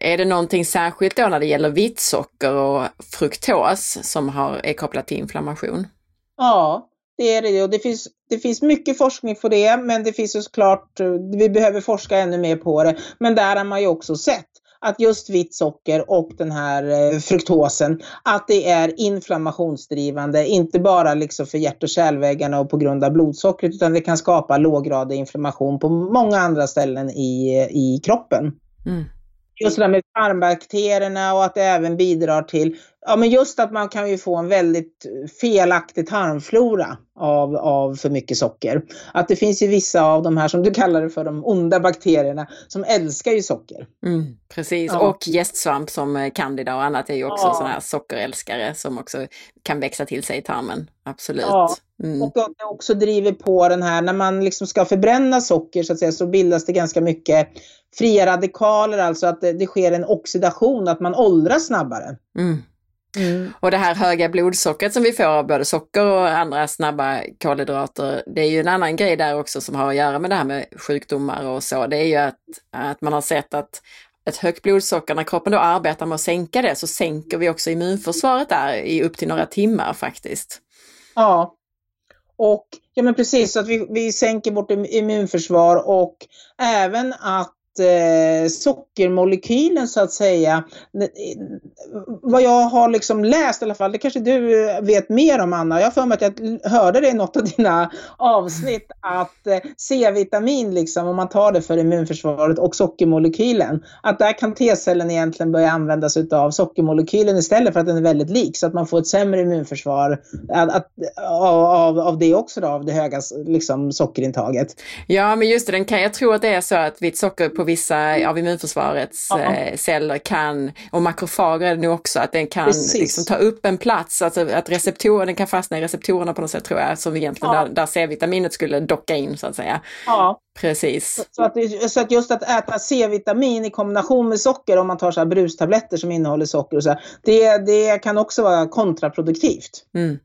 Är det någonting särskilt då när det gäller vitt socker och fruktos som har, är kopplat till inflammation? Ja, det är det och det finns, det finns mycket forskning på det men det finns ju såklart, vi behöver forska ännu mer på det. Men där har man ju också sett att just vitt socker och den här eh, fruktosen, att det är inflammationsdrivande, inte bara liksom för hjärt och kärlväggarna och på grund av blodsockret, utan det kan skapa låggradig inflammation på många andra ställen i, i kroppen. Mm. Just det där med tarmbakterierna och att det även bidrar till Ja, men just att man kan ju få en väldigt felaktig tarmflora av, av för mycket socker. Att det finns ju vissa av de här som du kallar det för de onda bakterierna som älskar ju socker. Mm, precis, ja. och gästsvamp som eh, candida och annat är ju också ja. sådana här sockerälskare som också kan växa till sig i tarmen. Absolut. Ja. Mm. Och det också driver på den här, när man liksom ska förbränna socker så att säga så bildas det ganska mycket fria radikaler, alltså att det, det sker en oxidation, att man åldras snabbare. Mm. Mm. Och det här höga blodsockret som vi får av både socker och andra snabba kolhydrater, det är ju en annan grej där också som har att göra med det här med sjukdomar och så. Det är ju att, att man har sett att ett högt blodsocker, när kroppen då arbetar med att sänka det, så sänker vi också immunförsvaret där i upp till några timmar faktiskt. Ja, och ja men precis, så att vi, vi sänker vårt immunförsvar och även att eh, sockermolekylen så att säga, vad jag har liksom läst i alla fall, det kanske du vet mer om Anna, jag har för mig att jag hörde det i något av dina avsnitt att eh, C-vitamin liksom, om man tar det för immunförsvaret och sockermolekylen, att där kan T-cellen egentligen börja användas utav sockermolekylen istället för att den är väldigt lik så att man får ett sämre immunförsvar att, att, av, av det också då, av det höga liksom, sockerintaget. Ja men just det, den kan, jag tror att det är så att vitt socker på vissa av immunförsvarets ja. eh, celler kan, och makrofager är det nu också, att den kan liksom, ta upp en plats, alltså att receptorer, den kan fastna i receptorerna på något sätt tror jag, som egentligen ja. där, där C-vitaminet skulle docka in så att säga. Ja. Precis. Så att, så att just att äta C-vitamin i kombination med socker om man tar så här brustabletter som innehåller socker och så här, det, det kan också vara kontraproduktivt. Mm.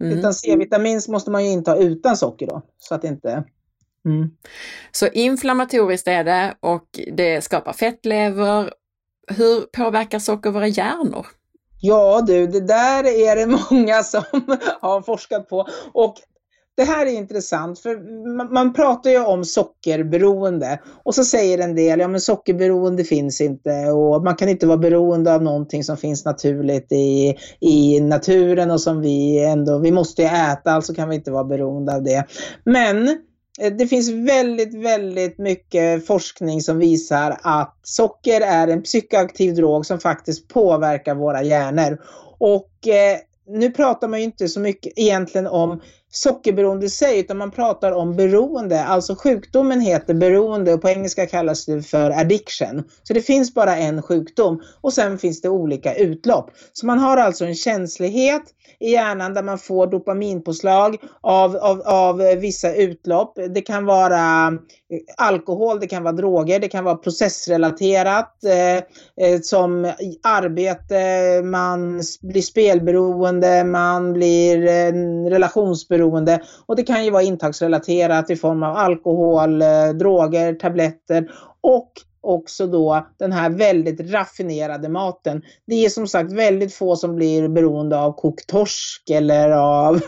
Mm. Utan C-vitamin måste man ju inta utan socker då. Så att inte... Mm. Så inflammatoriskt är det och det skapar fettlever. Hur påverkar socker våra hjärnor? Ja du, det där är det många som har forskat på. Och det här är intressant för man, pratar ju om sockerberoende och så säger en del, ja men sockerberoende finns inte och man kan inte vara beroende av någonting som finns naturligt i, i naturen och som vi ändå, vi måste äta, alltså kan vi inte vara beroende av det. Men Eh, det finns väldigt, väldigt mycket forskning som visar att socker är en psykoaktiv drog som faktiskt påverkar våra hjärnor. Och eh, nu pratar man ju inte så mycket egentligen om sockerberoende i sig, utan man pratar om beroende. Alltså sjukdomen heter beroende och på engelska kallas det för addiction. Så det finns bara en sjukdom och sen finns det olika utlopp. Så man har alltså en känslighet i hjärnan där man får dopaminpåslag av, av, av vissa utlopp. Det kan vara alkohol, det kan vara droger, det kan vara processrelaterat eh, eh som arbete, man blir spelberoende, man blir eh, relationsberoende. Och det kan ju vara intagsrelaterat i form av alkohol, eh, droger, tabletter och också då den här väldigt raffinerade maten. Det är som sagt väldigt få som blir beroende av kokt torsk eller av,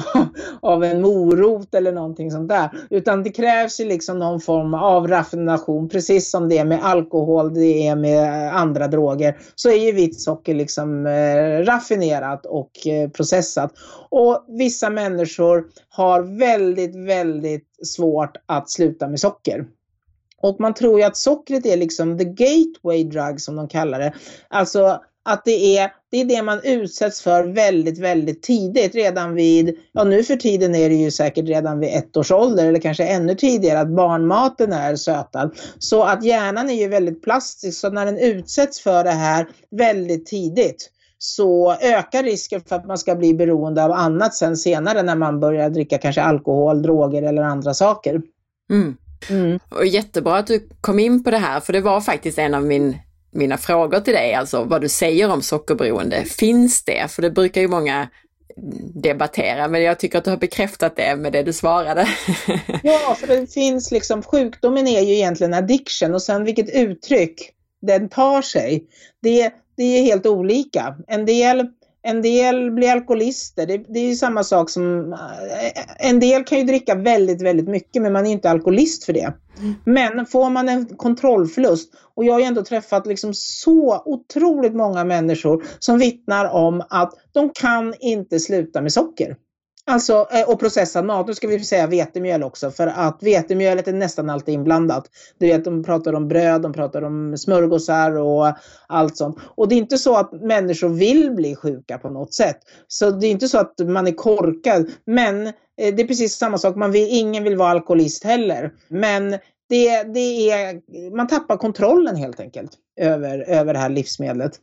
av en morot eller någonting sånt där. Utan det krävs ju liksom någon form av raffination, precis som det är med alkohol, det är med andra droger. Så är ju vitt socker liksom eh, raffinerat och eh, processat. Och vissa människor har väldigt, väldigt svårt att sluta med socker. Och man tror ju att sockret är liksom the gateway drug som de kallar det. Alltså att det är, det är det man utsätts för väldigt, väldigt tidigt. Redan vid, ja nu för tiden är det ju säkert redan vid ett års ålder eller kanske ännu tidigare att barnmaten är sötad. Så att hjärnan är ju väldigt plastisk så när den utsätts för det här väldigt tidigt så ökar risken för att man ska bli beroende av annat sen senare när man börjar dricka kanske alkohol, droger eller andra saker. Mm. Mm. Och jättebra att du kom in på det här, för det var faktiskt en av min, mina frågor till dig, alltså vad du säger om sockerberoende. Finns det? För det brukar ju många debattera, men jag tycker att du har bekräftat det med det du svarade. ja, för det finns liksom, sjukdomen är ju egentligen addiction och sen vilket uttryck den tar sig, det, det är helt olika. En del en del blir alkoholister. Det, det är ju samma sak som... Eh, en del kan ju dricka väldigt, väldigt mycket men man är inte alkoholist för det. Mm. Men får man en kontrollförlust, och jag har ju ändå träffat liksom så otroligt många människor som vittnar om att de kan inte sluta med socker. Alltså, eh, och processad mat, nu ska vi säga vetemjöl också för att vetemjölet är nästan alltid inblandat. Du vet, de pratar om bröd, de pratar om smörgåsar och allt sånt. Och det är inte så att människor vill bli sjuka på något sätt. Så det är inte så att man är korkad. Men eh, det är precis samma sak, man vill, ingen vill vara alkoholist heller. Men det, det är, man tappar kontrollen helt enkelt över, över det här livsmedlet.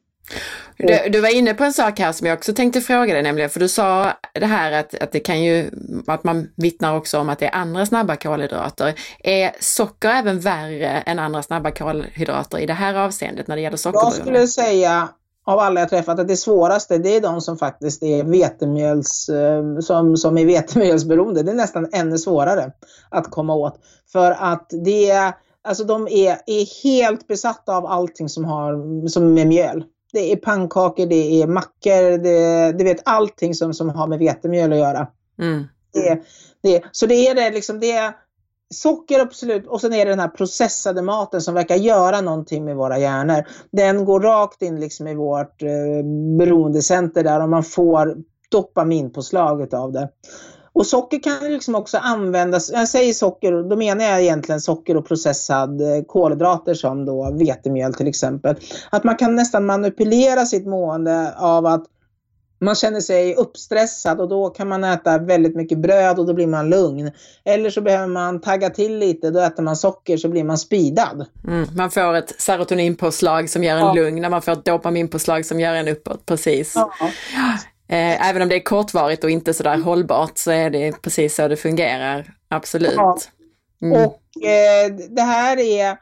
Du, du, var inne på en sak här som jag också tänkte fråga dig nämligen, för du sa det här att, att det kan ju, att man vittnar också om att det är andra snabba kolhydrater. Är socker även värre än andra snabba kolhydrater i det här avseendet när det gäller sockerberoende? Jag skulle säga av alla jag träffat att det svåraste det är de som faktiskt är vetemjöls, eh, som, som är vetemjölsberoende. Det är nästan ännu svårare att komma åt. För att det är, alltså de är, är helt besatta av allting som, har, som är mjöl det är pannkakor, det är mackor, det, det vet allting som, som har med vetemjöl att göra. Mm. Det, det, så det är det liksom, det är socker absolut, och sen är det den här processade maten som verkar göra någonting med våra hjärnor. Den går rakt in liksom i vårt eh, beroendecenter där och man får dopaminpåslag av det. Och socker kan liksom också användas, jag säger socker, då menar jag egentligen socker och processad eh, kolhydrater som då vetemjöl till exempel. Att man kan nästan manipulera sitt mående av att man känner sig uppstressad och då kan man äta väldigt mycket bröd och då blir man lugn. Eller så behöver man tagga till lite, då äter man socker så blir man speedad. Mm, man får ett serotoninpåslag som gör en ja. lugn, när man får ett dopaminpåslag som gör en uppåt, precis. Ja. Eh, även om det är kortvarigt och inte sådär hållbart så är det precis så det fungerar, absolut. Mm. Och eh, det här är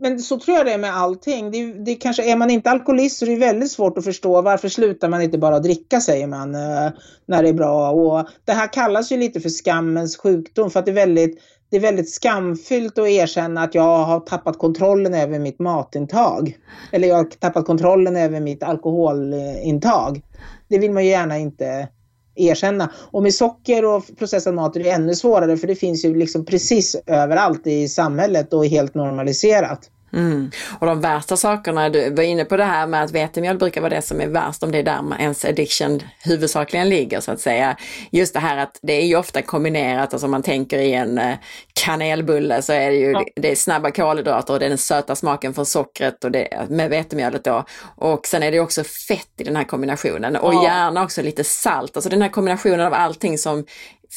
men så tror jag det är med allting. Det, det kanske, är man inte alkoholist så är det väldigt svårt att förstå varför slutar man inte bara dricka säger man eh, när det är bra. Och det här kallas ju lite för skammens sjukdom för att det är väldigt, det är väldigt skamfyllt att erkänna att jag har tappat kontrollen över mitt matintag. Eller jag har tappat kontrollen över mitt alkoholintag. Det vill man ju gärna inte erkänna. Och med socker och processad mat är det ännu svårare för det finns ju liksom precis överallt i samhället och är helt normaliserat. Mm. Och de värsta sakerna, du var inne på det här med att vetemjöl brukar vara det som är värst om det är där ens addiction huvudsakligen ligger så att säga. Just det här att det är ju ofta kombinerat, alltså om man tänker i en eh, kanelbulle så är det ju ja. det är snabba kolhydrater och det är den söta smaken från sockret och det, med vetemjölet då. Och sen är det också fett i den här kombinationen och ja. gärna också lite salt, alltså den här kombinationen av allting som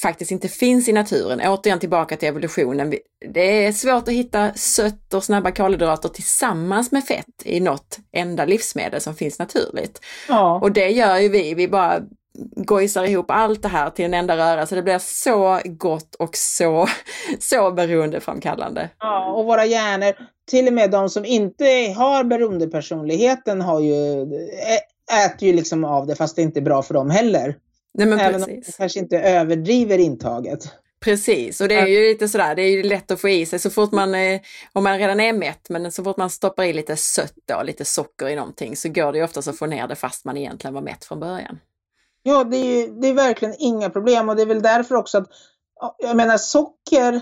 faktiskt inte finns i naturen. Återigen tillbaka till evolutionen. Det är svårt att hitta sött och snabba kolhydrater tillsammans med fett i något enda livsmedel som finns naturligt. Ja. Och det gör ju vi, vi bara gojsar ihop allt det här till en enda röra så det blir så gott och så, så beroendeframkallande. Ja, och våra hjärnor, till och med de som inte har beroendepersonligheten har ju, äter ju liksom av det fast det inte är bra för dem heller. Nej, men Även precis. om man kanske inte överdriver intaget. Precis, och det är ju lite sådär, det är ju lätt att få i sig så fort man, om man redan är mätt, men så fort man stoppar i lite sött då, lite socker i någonting så går det ju oftast att få ner det fast man egentligen var mätt från början. Ja, det är, det är verkligen inga problem och det är väl därför också att, jag menar socker,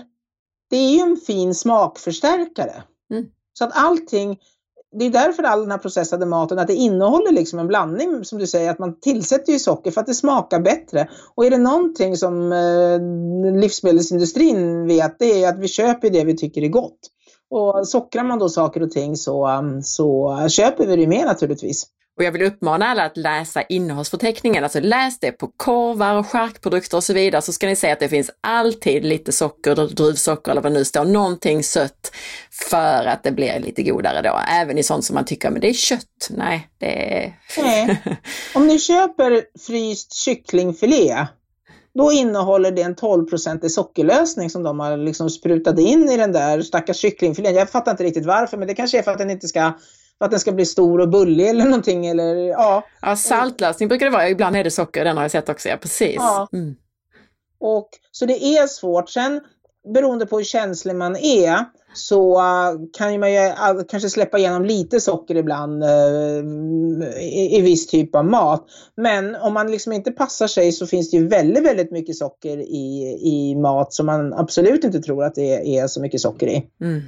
det är ju en fin smakförstärkare. Mm. Så att allting, det är därför all den här processade maten, att det innehåller liksom en blandning som du säger, att man tillsätter ju socker för att det smakar bättre. Och är det någonting som eh, livsmedelsindustrin vet, det är att vi köper det vi tycker är gott. Och sockrar man då saker och ting så, så köper vi det mer naturligtvis. Och jag vill uppmana alla att läsa innehållsförteckningen, alltså läs det på korvar och charkprodukter och så vidare så ska ni se att det finns alltid lite socker, druvsocker eller vad det nu står, någonting sött för att det blir lite godare då. Även i sånt som man tycker, men det är kött. Nej, det är... Nej. Om ni köper fryst kycklingfilé då innehåller det en 12 sockerlösning som de har liksom sprutat in i den där stackars kycklingfilén. Jag fattar inte riktigt varför, men det kanske är för att den inte ska för att den ska bli stor och bullig eller någonting. Eller, ja. ja, saltlösning brukar det vara. Ibland är det socker, den har jag sett också. Ja, precis. Ja. Mm. Och, så det är svårt. Sen beroende på hur känslig man är så uh, kan man ju uh, kanske släppa igenom lite socker ibland uh, i, i viss typ av mat. Men om man liksom inte passar sig så finns det ju väldigt, väldigt mycket socker i, i mat som man absolut inte tror att det är så mycket socker i. Mm.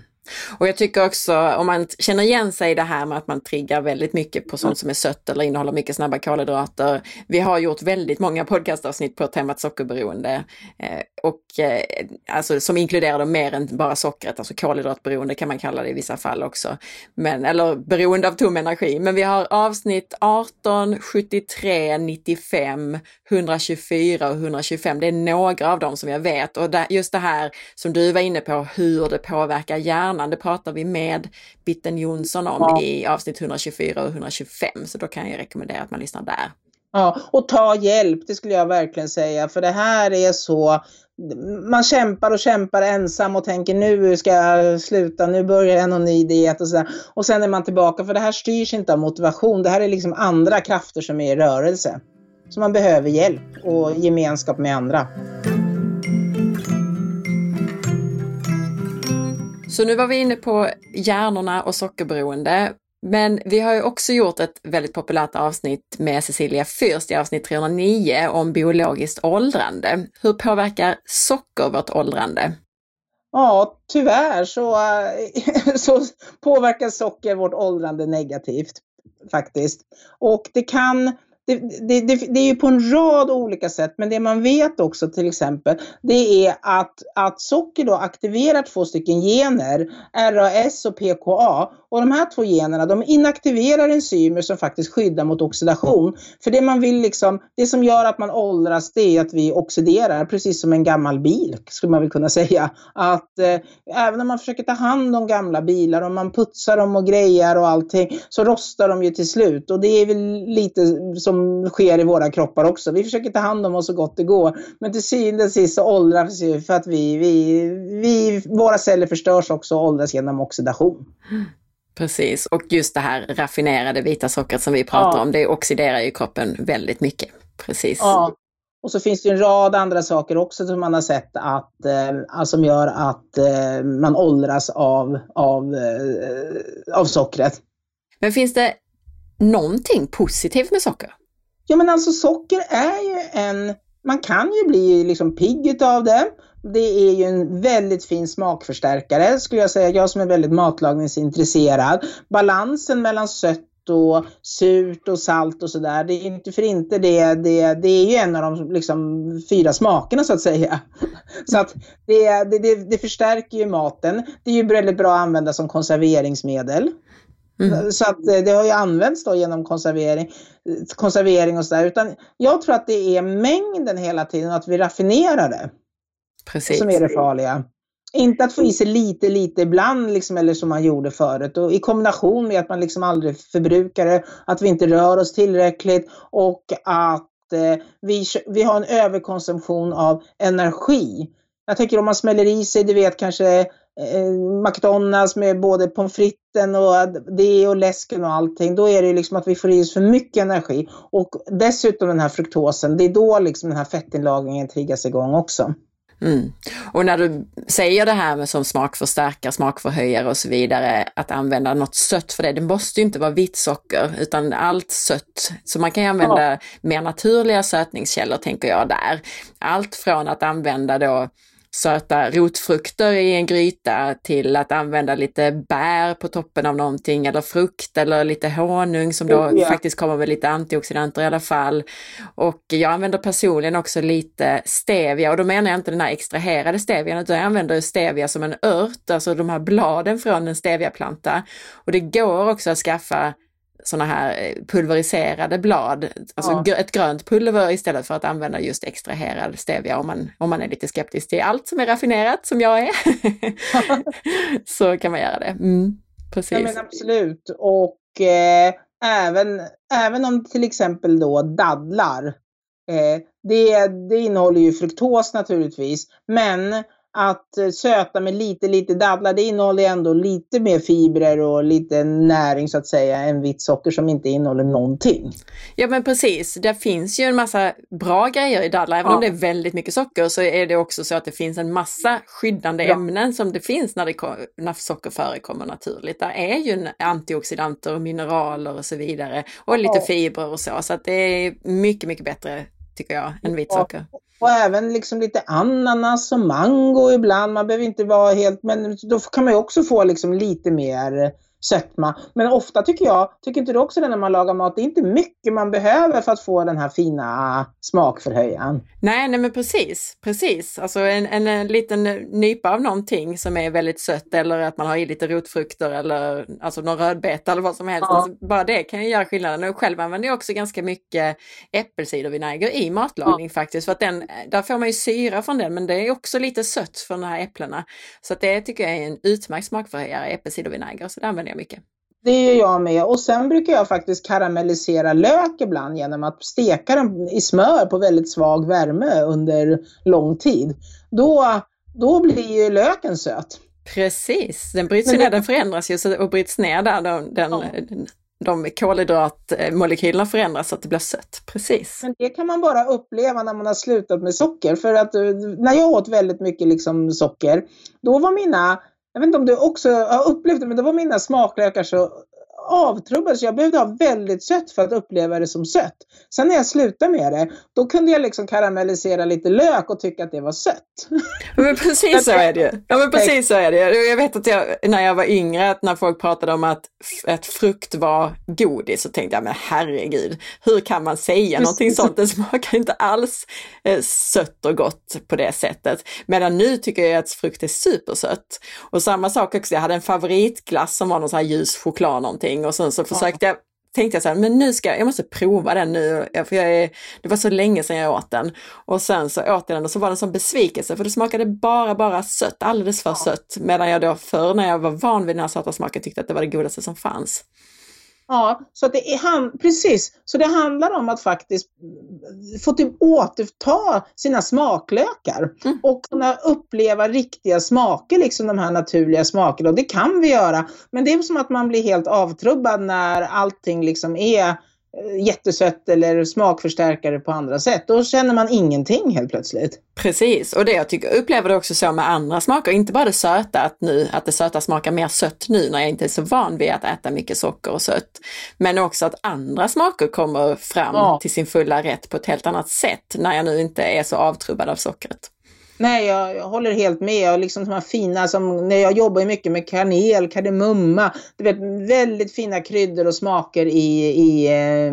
Och jag tycker också, om man känner igen sig i det här med att man triggar väldigt mycket på sånt som är sött eller innehåller mycket snabba kolhydrater. Vi har gjort väldigt många podcastavsnitt på temat sockerberoende eh, och eh, alltså som inkluderar mer än bara sockret, alltså kolhydratberoende kan man kalla det i vissa fall också. Men, eller beroende av tom energi. Men vi har avsnitt 18, 73, 95, 124 och 125. Det är några av dem som jag vet och just det här som du var inne på, hur det påverkar hjärnan, det pratar vi med Bitten Jonsson om ja. i avsnitt 124 och 125. Så då kan jag rekommendera att man lyssnar där. Ja, och ta hjälp, det skulle jag verkligen säga, för det här är så man kämpar och kämpar ensam och tänker nu ska jag sluta, nu börjar jag någon ny diet och sådär. Och sen är man tillbaka, för det här styrs inte av motivation, det här är liksom andra krafter som är i rörelse. Så man behöver hjälp och gemenskap med andra. Så nu var vi inne på hjärnorna och sockerberoende. Men vi har ju också gjort ett väldigt populärt avsnitt med Cecilia Fürst i avsnitt 309 om biologiskt åldrande. Hur påverkar socker vårt åldrande? ja, tyvärr så, eh, så påverkar socker vårt åldrande negativt faktiskt. Och det kan det, det, det, det, är ju på en rad olika sätt, men det man vet också till exempel, det är att, att socker då aktiverar två stycken gener, RAS och PKA. Och de här två generna, de inaktiverar enzymer som faktiskt skyddar mot oxidation. För det man vill liksom, det som gör att man åldras, det är att vi oxiderar, precis som en gammal bil, skulle man väl kunna säga. Att eh, även om man försöker ta hand om gamla bilar, och man putsar dem och grejar och allting, så rostar de ju till slut. Och det är väl lite som som sker i våra kroppar också. Vi försöker ta hand om oss så gott det går. Men till syvende och sist så åldras vi för att vi, vi, vi, våra celler förstörs också och åldras genom oxidation. Precis, och just det här raffinerade vita sockret som vi pratar ja. om, det oxiderar ju kroppen väldigt mycket. Precis. Ja. Och så finns det en rad andra saker också som man har sett att, eh, som gör att eh, man åldras av, av, eh, av sockret. Men finns det någonting positivt med socker? Ja men alltså socker är ju en, man kan ju bli liksom pigg av det. Det är ju en väldigt fin smakförstärkare skulle jag säga, jag som är väldigt matlagningsintresserad. Balansen mellan sött och surt och salt och sådär. Det är inte för inte det, det, det är ju en av de liksom, fyra smakerna så att säga. Så att det, det, det, förstärker ju maten. Det är ju väldigt bra att använda som konserveringsmedel. Mm. Så att eh, det har ju använts då genom konservering, konservering och sådär. Utan jag tror att det är mängden hela tiden, att vi raffinerar det. Precis. Som är det farliga. Inte att få i sig lite, lite ibland, liksom, eller som man gjorde förut. Och I kombination med att man liksom aldrig förbrukar det, att vi inte rör oss tillräckligt och att eh, vi, vi har en överkonsumtion av energi. Jag tänker om man smäller i sig, du vet kanske McDonalds med både pommes fritesen och det och läsken och allting. Då är det liksom att vi får i oss för mycket energi. Och dessutom den här fruktosen, det är då liksom den här fettinlagringen triggas igång också. Mm. Och när du säger det här med som smakförstärkare, smakförhöjare och så vidare, att använda något sött för det, det måste ju inte vara vitt socker utan allt sött. Så man kan ju använda ja. mer naturliga sötningskällor tänker jag där. Allt från att använda då söta rotfrukter i en gryta till att använda lite bär på toppen av någonting eller frukt eller lite honung som då oh, yeah. faktiskt kommer med lite antioxidanter i alla fall. Och jag använder personligen också lite stevia och då menar jag inte den här extraherade stevian utan jag använder stevia som en ört, alltså de här bladen från en steviaplanta. Och det går också att skaffa sådana här eh, pulveriserade blad, alltså ja. ett grönt pulver istället för att använda just extraherad stevia om man, om man är lite skeptisk till allt som är raffinerat som jag är. så kan man göra det. Mm, precis. Ja, men absolut. Och eh, även, även om till exempel då dadlar, eh, det, det innehåller ju fruktos naturligtvis, men att eh, söta med lite, lite dadlar, det innehåller ändå lite mer fibrer och lite näring så att säga än vitt socker som inte innehåller någonting. Ja men precis, det finns ju en massa bra grejer i dadlar. Även ja. om det är väldigt mycket socker så är det också så att det finns en massa skyddande ja. ämnen som det finns när, det, när socker förekommer naturligt. Där är ju antioxidanter och mineraler och så vidare och lite ja. fibrer och så. Så att det är mycket, mycket bättre tycker jag än vitt socker. Och även liksom lite ananas och mango ibland. Man behöver inte vara helt, men då kan man ju också få liksom lite mer sötma. Men ofta tycker jag, tycker inte du också det när man lagar mat, det är inte mycket man behöver för att få den här fina smakförhöjaren. Nej, nej men precis, precis. Alltså en, en, en, liten nypa av någonting som är väldigt sött eller att man har i lite rotfrukter eller alltså någon rödbeta eller vad som helst. Ja. Alltså, bara det kan ju göra skillnaden. Och själv använder jag också ganska mycket äppelcidervinäger i matlagning ja. faktiskt. För att den, där får man ju syra från den men det är också lite sött från de här äpplena. Så att det tycker jag är en utmärkt smakförhöjare, äppelcidervinäger. Så det använder jag mycket. Det gör jag med och sen brukar jag faktiskt karamellisera lök ibland genom att steka den i smör på väldigt svag värme under lång tid. Då, då blir ju löken söt. Precis, den bryts ner, den förändras ju och bryts ner där. Den, den, ja. de kolhydratmolekylerna förändras så att det blir sött. Precis. Men det kan man bara uppleva när man har slutat med socker. För att eh, när jag åt väldigt mycket liksom socker, då var mina jag vet inte om du också har upplevt det, men det var mina smaklökar så avtrubbad så jag behövde ha väldigt sött för att uppleva det som sött. Sen när jag slutade med det, då kunde jag liksom karamellisera lite lök och tycka att det var sött. Men precis så är det ju. Ja men precis så är det Jag vet att jag, när jag var yngre, att när folk pratade om att, att frukt var godis så tänkte jag, men herregud, hur kan man säga någonting sånt? Det smakar inte alls eh, sött och gott på det sättet. Medan nu tycker jag att frukt är supersött. Och samma sak också, jag hade en favoritglass som var någon sån här ljus choklad någonting och sen så försökte jag tänkte jag så här, men nu ska jag, jag måste prova den nu, för jag är, det var så länge sedan jag åt den. Och sen så åt jag den och så var det en sån besvikelse för det smakade bara, bara sött, alldeles för ja. sött. Medan jag då förr när jag var van vid den här söta smaken tyckte att det var det godaste som fanns. Ja, så att det är, precis. Så det handlar om att faktiskt få till, återta sina smaklökar mm. och kunna uppleva riktiga smaker, liksom de här naturliga smakerna. Och det kan vi göra, men det är som att man blir helt avtrubbad när allting liksom är jättesött eller smakförstärkare på andra sätt. Då känner man ingenting helt plötsligt. Precis, och det jag tycker, upplever det också så med andra smaker, inte bara det söta, att, nu, att det söta smakar mer sött nu när jag inte är så van vid att äta mycket socker och sött. Men också att andra smaker kommer fram ja. till sin fulla rätt på ett helt annat sätt när jag nu inte är så avtrubbad av sockret. Nej, jag, jag, håller helt med. Och liksom de här fina som, när jag jobbar mycket med kanel, kardemumma, du vet väldigt fina kryddor och smaker i, i eh,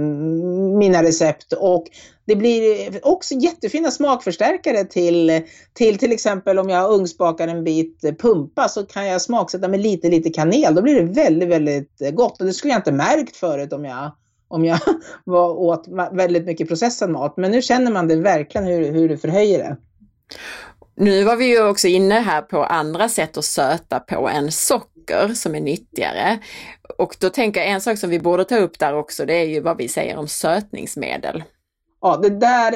mina recept. Och det blir också jättefina smakförstärkare till, till till exempel om jag ugnsbakar en bit pumpa så kan jag smaksätta med lite, lite kanel. Då blir det väldigt, väldigt gott och det skulle jag inte märkt förut om jag om jag var åt väldigt mycket processad mat. Men nu känner man det verkligen hur, hur det förhöjer det. Nu var vi ju också inne här på andra sätt att söta på än socker som är nyttigare. Och då tänker jag en sak som vi borde ta upp där också, det är ju vad vi säger om sötningsmedel. Ja, det där,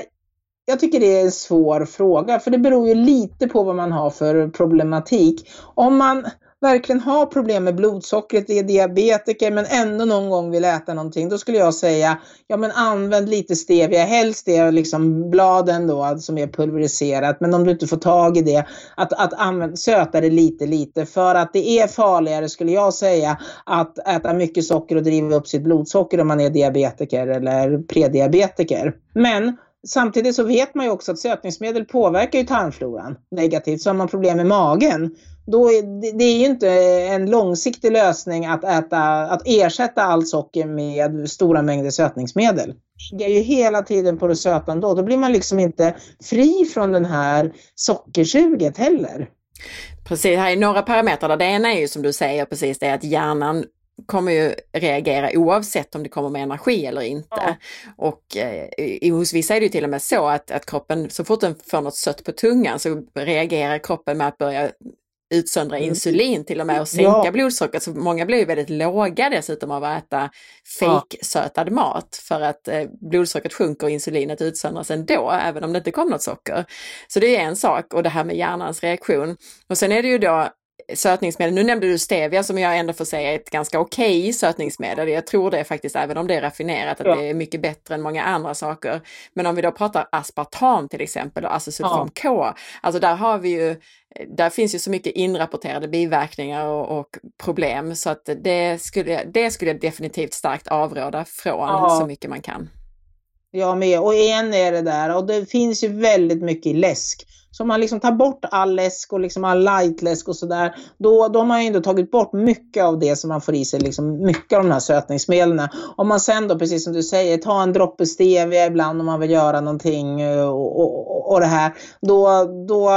jag tycker det är en svår fråga, för det beror ju lite på vad man har för problematik. Om man verkligen har problem med blodsockret, är diabetiker men ändå någon gång vill äta någonting, då skulle jag säga, ja men använd lite stevia, helst det liksom bladen då alltså, som är pulveriserat, men om du inte får tag i det, att, att använd, söta det lite lite för att det är farligare skulle jag säga att äta mycket socker och driva upp sitt blodsocker om man är diabetiker eller prediabetiker. Men Samtidigt så vet man ju också att sötningsmedel påverkar ju tarmfloran negativt. Så har man problem med magen, då är, det är ju inte en långsiktig lösning att, äta, att ersätta allt socker med stora mängder sötningsmedel. Det är ju hela tiden på det söta ändå. Då blir man liksom inte fri från den här sockersuget heller. Precis, här är några parametrar. Det ena är ju som du säger precis det att hjärnan kommer ju reagera oavsett om det kommer med energi eller inte. Ja. Och eh, hos vissa är det ju till och med så att, att kroppen, så fort den får något sött på tungan så reagerar kroppen med att börja utsöndra mm. insulin till och med och sänka ja. blodsockret. Så många blir väldigt låga dessutom av att äta fejksötad ja. mat för att eh, blodsockret sjunker och insulinet utsöndras ändå, även om det inte kom något socker. Så det är en sak och det här med hjärnans reaktion. Och sen är det ju då sötningsmedel. Nu nämnde du stevia som jag ändå får säga är ett ganska okej okay sötningsmedel. Jag tror det faktiskt, även om det är raffinerat, att ja. det är mycket bättre än många andra saker. Men om vi då pratar aspartam till exempel och acesulfam K, ja. alltså där har vi ju där finns ju så mycket inrapporterade biverkningar och, och problem så att det skulle, det skulle jag definitivt starkt avråda från ja. så mycket man kan. Jag med. Och en är det där och det finns ju väldigt mycket läsk. Så om man liksom tar bort all läsk och liksom all lightläsk och sådär, då, då har man ju ändå tagit bort mycket av det som man får i sig, liksom mycket av de här sötningsmedlen. Om man sen då, precis som du säger, tar en droppe stevia ibland om man vill göra någonting eh, och, och, och det här, då, då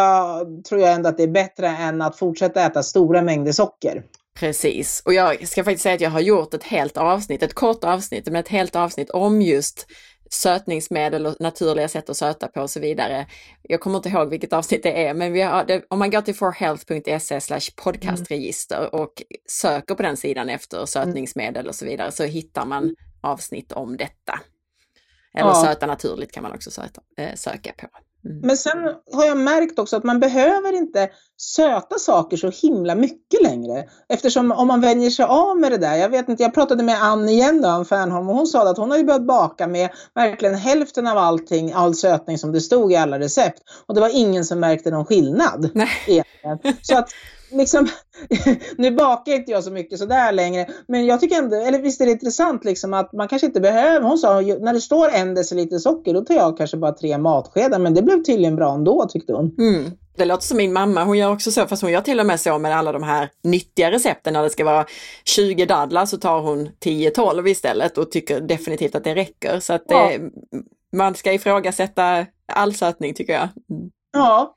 tror jag ändå att det är bättre än att fortsätta äta stora mängder socker. Precis, och jag ska faktiskt säga att jag har gjort ett helt avsnitt, ett kort avsnitt, men ett helt avsnitt om just sötningsmedel och naturliga sätt att söta på och så vidare. Jag kommer inte ihåg vilket avsnitt det är, men det, om man går till forhealth.se podcastregister mm. och söker på den sidan efter sötningsmedel och så vidare så hittar man avsnitt om detta. Eller ja. söta naturligt kan man också söta, äh, söka på. Mm. Men sen har jag märkt också att man behöver inte söta saker så himla mycket längre. Eftersom om man vänjer sig av med det där. Jag vet inte, jag pratade med Ann igen då, Ann Fernholm, och hon sa att hon har ju börjat baka med verkligen hälften av allting, all sötning som det stod i alla recept. Och det var ingen som märkte någon skillnad. Nej. Så att liksom, nu bakar inte jag så mycket sådär längre, men jag tycker ändå, eller visst är det intressant liksom att man kanske inte behöver, hon sa när det står en deciliter socker då tar jag kanske bara tre matskedar, men det blev tydligen bra ändå tyckte hon. Mm. Det låter som min mamma, hon gör också så, fast hon gör till och med så med alla de här nyttiga recepten. När det ska vara 20 dadlar så tar hon 10-12 istället och tycker definitivt att det räcker. Så att ja. det, man ska ifrågasätta all sötning tycker jag. Mm. Ja,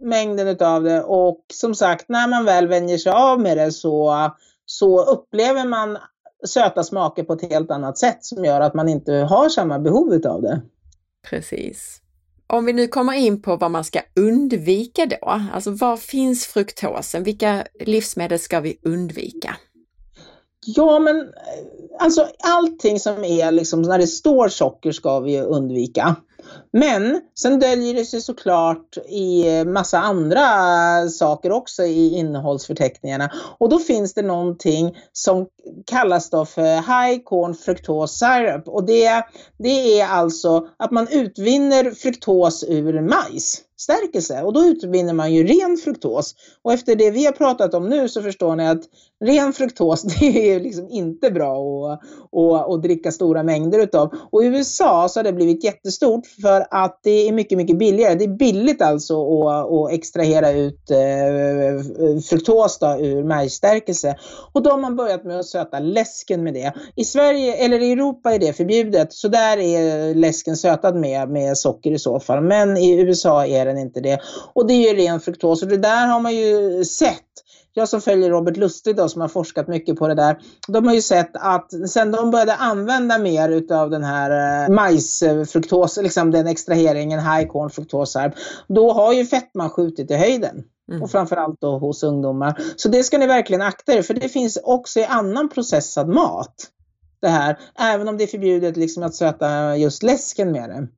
mängden utav det och som sagt när man väl vänjer sig av med det så, så upplever man söta smaker på ett helt annat sätt som gör att man inte har samma behov utav det. Precis. Om vi nu kommer in på vad man ska undvika då, alltså var finns fruktosen? Vilka livsmedel ska vi undvika? Ja, men alltså allting som är liksom när det står socker ska vi undvika. Men sen döljer det sig såklart i eh, massa andra saker också i innehållsförteckningarna. Och då finns det någonting som kallas då för High Corn Fructose Syrup. Och det, det är alltså att man utvinner fruktos ur majs stärkelse och då utvinner man ju ren fruktos. Och efter det vi har pratat om nu så förstår ni att ren fruktos det är liksom inte bra att, att, att dricka stora mängder utav. Och i USA så har det blivit jättestort för att det är mycket, mycket billigare. Det är billigt alltså att, att extrahera ut eh, fruktos då, ur majsstärkelse. Och då har man börjat med att söta läsken med det. I Sverige, eller i Europa är det förbjudet, så där är läsken sötad med, med socker i så fall. Men i USA är den inte det. Och det är ju ren fruktos och det där har man ju sett jag som följer Robert Lustig då, som har forskat mycket på det där, de har ju sett att sen de började använda mer utav den här eh, majsfruktos, liksom den extraheringen, high corn fruktos här, då har ju fettman skjutit i höjden. Mm. Och framförallt då hos ungdomar. Så det ska ni verkligen akta er för det finns också i annan processad mat. Det här, även om det är förbjudet liksom att söta just läsken med det.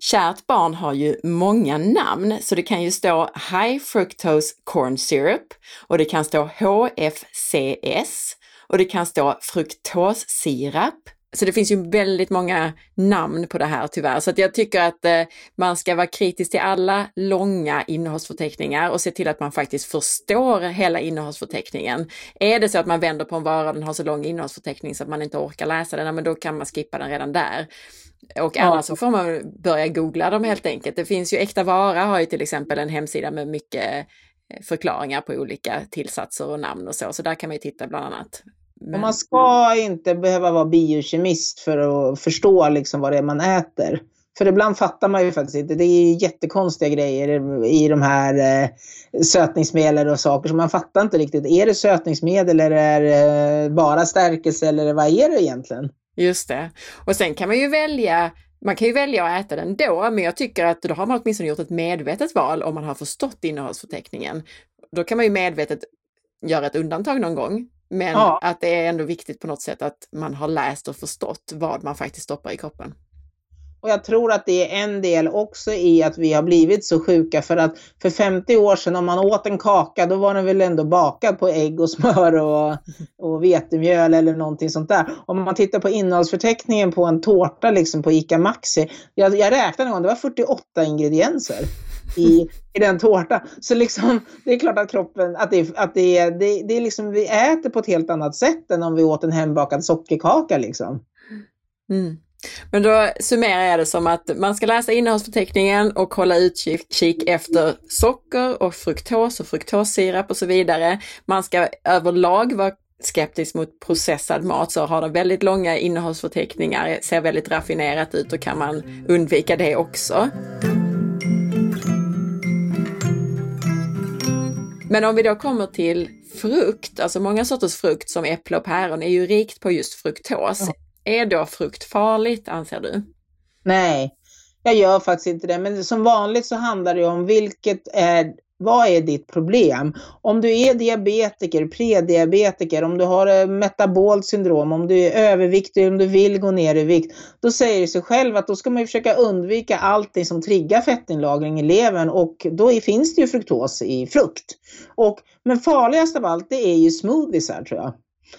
Kärt barn har ju många namn så det kan ju stå High Fructose Corn Syrup och det kan stå HFCS och det kan stå fruktossirap. Så det finns ju väldigt många namn på det här tyvärr, så att jag tycker att eh, man ska vara kritisk till alla långa innehållsförteckningar och se till att man faktiskt förstår hela innehållsförteckningen. Är det så att man vänder på en vara och den har så lång innehållsförteckning så att man inte orkar läsa den, men då kan man skippa den redan där. Och annars så får man börja googla dem helt enkelt. Det finns ju Äkta Vara har ju till exempel en hemsida med mycket eh, förklaringar på olika tillsatser och namn och så, så där kan man ju titta bland annat. Men... Man ska inte behöva vara biokemist för att förstå liksom vad det är man äter. För ibland fattar man ju faktiskt inte. Det är jättekonstiga grejer i de här eh, sötningsmedel och saker. Så man fattar inte riktigt. Är det sötningsmedel eller är det bara stärkelse eller vad är det egentligen? Just det. Och sen kan man ju välja man kan ju välja att äta den då, men jag tycker att då har man åtminstone gjort ett medvetet val om man har förstått innehållsförteckningen. Då kan man ju medvetet göra ett undantag någon gång. Men ja. att det är ändå viktigt på något sätt att man har läst och förstått vad man faktiskt stoppar i kroppen. Och jag tror att det är en del också i att vi har blivit så sjuka för att för 50 år sedan om man åt en kaka då var den väl ändå bakad på ägg och smör och, och vetemjöl eller någonting sånt där. Om man tittar på innehållsförteckningen på en tårta liksom på ICA Maxi. Jag, jag räknade en gång, det var 48 ingredienser. I, i den tårtan. Så liksom, det är klart att kroppen, att, det, att det, det, det är liksom, vi äter på ett helt annat sätt än om vi åt en hembakad sockerkaka liksom. Mm. Men då summerar jag det som att man ska läsa innehållsförteckningen och hålla utkik efter socker och fruktos och fruktossirap och så vidare. Man ska överlag vara skeptisk mot processad mat så har de väldigt långa innehållsförteckningar, ser väldigt raffinerat ut och kan man undvika det också. Men om vi då kommer till frukt, alltså många sorters frukt som äpple och päron är ju rikt på just fruktos. Är då frukt farligt anser du? Nej, jag gör faktiskt inte det. Men som vanligt så handlar det om vilket är vad är ditt problem? Om du är diabetiker, prediabetiker, om du har eh, metabolt syndrom, om du är överviktig, om du vill gå ner i vikt, då säger det sig själv att då ska man ju försöka undvika allting som triggar fettinlagring i levern och då finns det ju fruktos i frukt. Och, men farligast av allt det är ju smoothies här tror jag.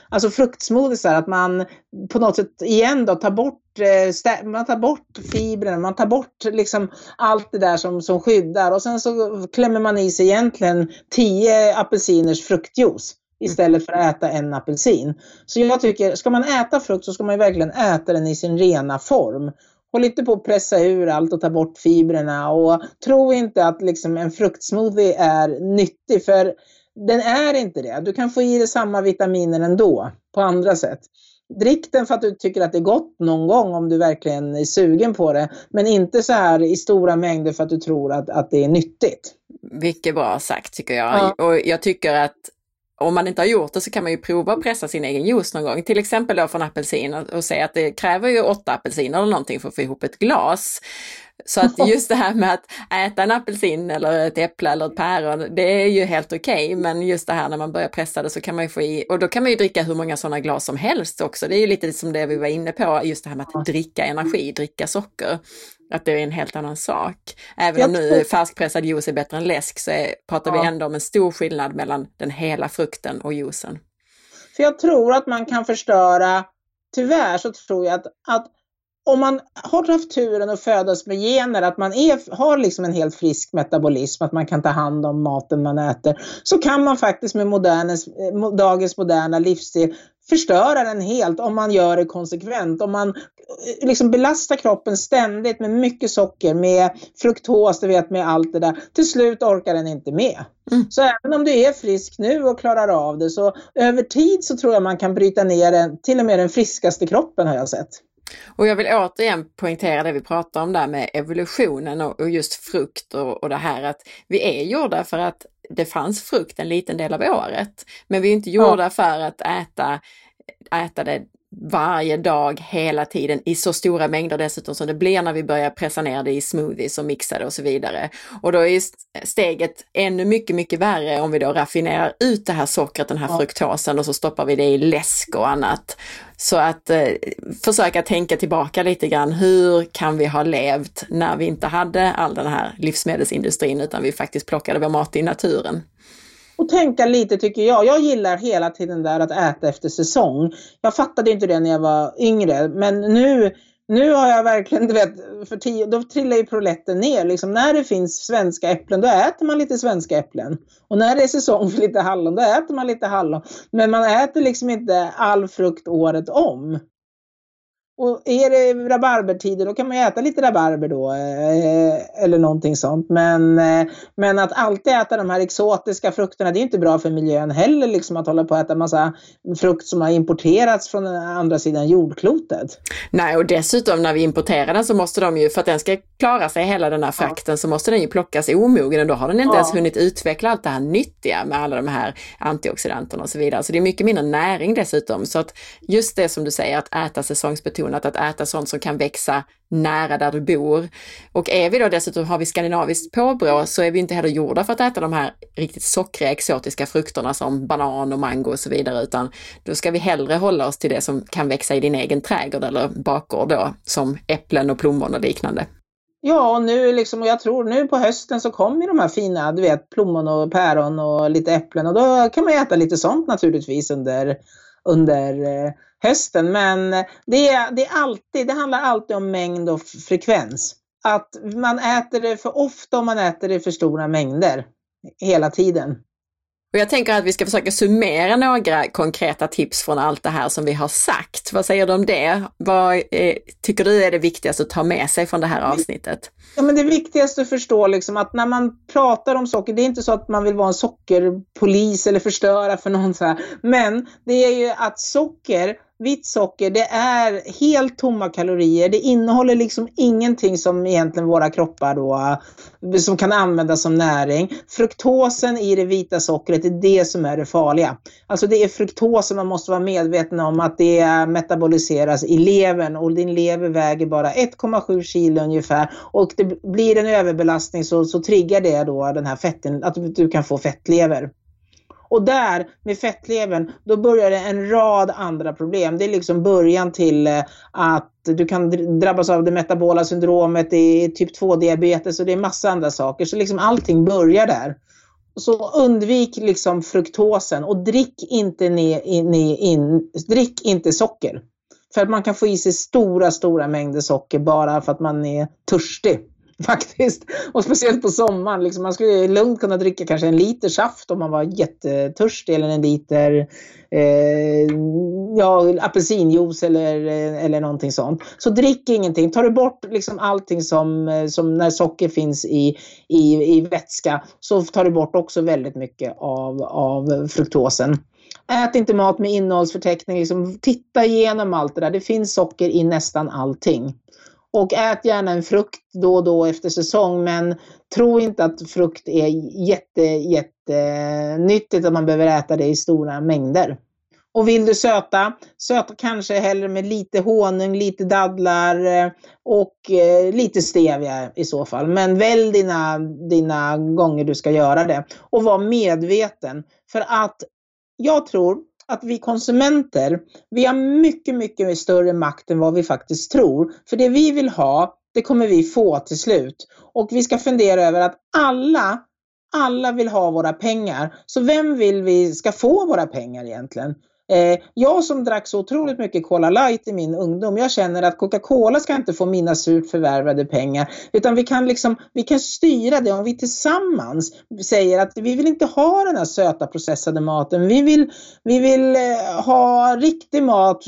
Alltså fruktsmoothisar, att man på något sätt igen då tar bort, eh, man tar bort fibrerna, man tar bort liksom allt det där som, som skyddar och sen så klämmer man i sig egentligen 10 apelsiners fruktjuice istället för att äta en apelsin. Så jag tycker, ska man äta frukt så ska man verkligen äta den i sin rena form. Håll inte på att pressa ur allt och ta bort fibrerna och tro inte att liksom en fruktsmoothie är nyttig för den är inte det. Du kan få i dig samma vitaminer ändå på andra sätt. Drick den för att du tycker att det är gott någon gång om du verkligen är sugen på det. Men inte så här i stora mängder för att du tror att, att det är nyttigt. Vilket bra sagt tycker jag. Ja. Och jag tycker att om man inte har gjort det så kan man ju prova att pressa sin egen juice någon gång. Till exempel då från apelsin och säga att det kräver ju åtta apelsiner eller någonting för att få ihop ett glas. Så att just det här med att äta en apelsin eller ett äpple eller ett päron, det är ju helt okej. Okay. Men just det här när man börjar pressa det så kan man ju få i, och då kan man ju dricka hur många sådana glas som helst också. Det är ju lite som det vi var inne på, just det här med att dricka energi, dricka socker. Att det är en helt annan sak. Även om nu färskpressad juice är bättre än läsk så är, pratar ja. vi ändå om en stor skillnad mellan den hela frukten och juicen. För jag tror att man kan förstöra, tyvärr så tror jag att, att om man har haft turen att födas med gener, att man är, har liksom en helt frisk metabolism, att man kan ta hand om maten man äter, så kan man faktiskt med modernes, dagens moderna livsstil förstöra den helt om man gör det konsekvent. Om man eh, liksom belastar kroppen ständigt med mycket socker, med fruktos, du vet med allt det där. Till slut orkar den inte med. Mm. Så även om du är frisk nu och klarar av det så över tid så tror jag man kan bryta ner den, till och med den friskaste kroppen har jag sett. Och jag vill återigen poängtera det vi pratar om där med evolutionen och, och just frukt och, och det här att vi är gjorda för att det fanns frukt en liten del av året. Men vi är inte gjorda ja. för att äta, äta det varje dag, hela tiden, i så stora mängder dessutom som det blir när vi börjar pressa ner det i smoothies och mixa det och så vidare. Och då är steget ännu mycket, mycket värre om vi då raffinerar ut det här sockret, den här ja. fruktosen och så stoppar vi det i läsk och annat. Så att eh, försöka tänka tillbaka lite grann, hur kan vi ha levt när vi inte hade all den här livsmedelsindustrin utan vi faktiskt plockade vår mat i naturen? Och tänka lite tycker jag. Jag gillar hela tiden där att äta efter säsong. Jag fattade inte det när jag var yngre men nu, nu har jag verkligen, du vet, för tio, då trillar ju proletten ner. Liksom, när det finns svenska äpplen då äter man lite svenska äpplen. Och när det är säsong för lite hallon då äter man lite hallon. Men man äter liksom inte all frukt året om. Och är det rabarbertider då kan man äta lite rabarber då eh, eller någonting sånt. Men, eh, men att alltid äta de här exotiska frukterna det är inte bra för miljön heller liksom att hålla på att äta massa frukt som har importerats från andra sidan jordklotet. Nej och dessutom när vi importerar den så måste de ju, för att den ska klara sig hela den här frakten ja. så måste den ju plockas omogen och då har den inte ja. ens hunnit utveckla allt det här nyttiga med alla de här antioxidanterna och så vidare. Så det är mycket mindre näring dessutom. Så att just det som du säger att äta säsongsbetonat betonat att äta sånt som kan växa nära där du bor. Och är vi då dessutom, har vi skandinaviskt påbrå så är vi inte heller gjorda för att äta de här riktigt sockriga exotiska frukterna som banan och mango och så vidare, utan då ska vi hellre hålla oss till det som kan växa i din egen trädgård eller bakgård då, som äpplen och plommon och liknande. Ja, och nu liksom, och jag tror nu på hösten så kommer de här fina, du vet, plommon och päron och lite äpplen och då kan man äta lite sånt naturligtvis under, under eh, hösten. Men det är, det är alltid, det handlar alltid om mängd och frekvens. Att man äter det för ofta och man äter det i för stora mängder hela tiden. Och jag tänker att vi ska försöka summera några konkreta tips från allt det här som vi har sagt. Vad säger du om det? Vad är, tycker du är det viktigaste att ta med sig från det här avsnittet? Ja, men det viktigaste att förstå liksom att när man pratar om socker, det är inte så att man vill vara en sockerpolis eller förstöra för någon så här. Men det är ju att socker vitt socker, det är helt tomma kalorier. Det innehåller liksom ingenting som egentligen våra kroppar då, eh, som kan användas som näring. Fruktosen i det vita sockret är det som är det farliga. Alltså det är fruktosen man måste vara medveten om att det metaboliseras i levern och din lever väger bara 1,7 kilo ungefär och det blir en överbelastning så, så triggar det då den här fetten, att du kan få fettlever. Och där med fettlevern, då börjar det en rad andra problem. Det är liksom början till eh, att du kan drabbas av det metabola syndromet, det är typ 2 diabetes och det är massa andra saker. Så liksom allting börjar där. så undvik liksom fruktosen och drick inte, ner, in, in, drick inte socker. För att man kan få i sig stora, stora mängder socker bara för att man är törstig. Faktiskt. Och speciellt på sommaren. Liksom man skulle lugnt kunna dricka kanske en liter saft om man var jättetörstig eller en liter eh, ja, apelsinjuice eller, eh, eller någonting sånt. Så drick ingenting. Tar du bort liksom allting som, eh, som när socker finns i, i, i vätska så tar du bort också väldigt mycket av, av fruktosen. Ät inte mat med innehållsförteckning. Liksom, titta igenom allt det där. Det finns socker i nästan allting. Och ät gärna en frukt då och då efter säsong men tro inte att frukt är jätte, jättenyttigt att man behöver äta det i stora mängder. Och vill du söta, söta kanske hellre med lite honung, lite dadlar eh, och eh, lite stevia i så fall. Men välj dina, dina gånger du ska göra det. Och var medveten. För att jag tror att vi konsumenter, vi har mycket, mycket större makt än vad vi faktiskt tror. För det vi vill ha, det kommer vi få till slut. Och vi ska fundera över att alla, alla vill ha våra pengar. Så vem vill vi ska få våra pengar egentligen? Eh, jag som drack så otroligt mycket Cola Light i min ungdom, jag känner att Coca-Cola ska inte få mina surt förvärvade pengar. Utan vi kan, liksom, vi kan styra det om vi tillsammans säger att vi vill inte ha den här söta processade maten. Vi vill, vi vill eh, ha riktig mat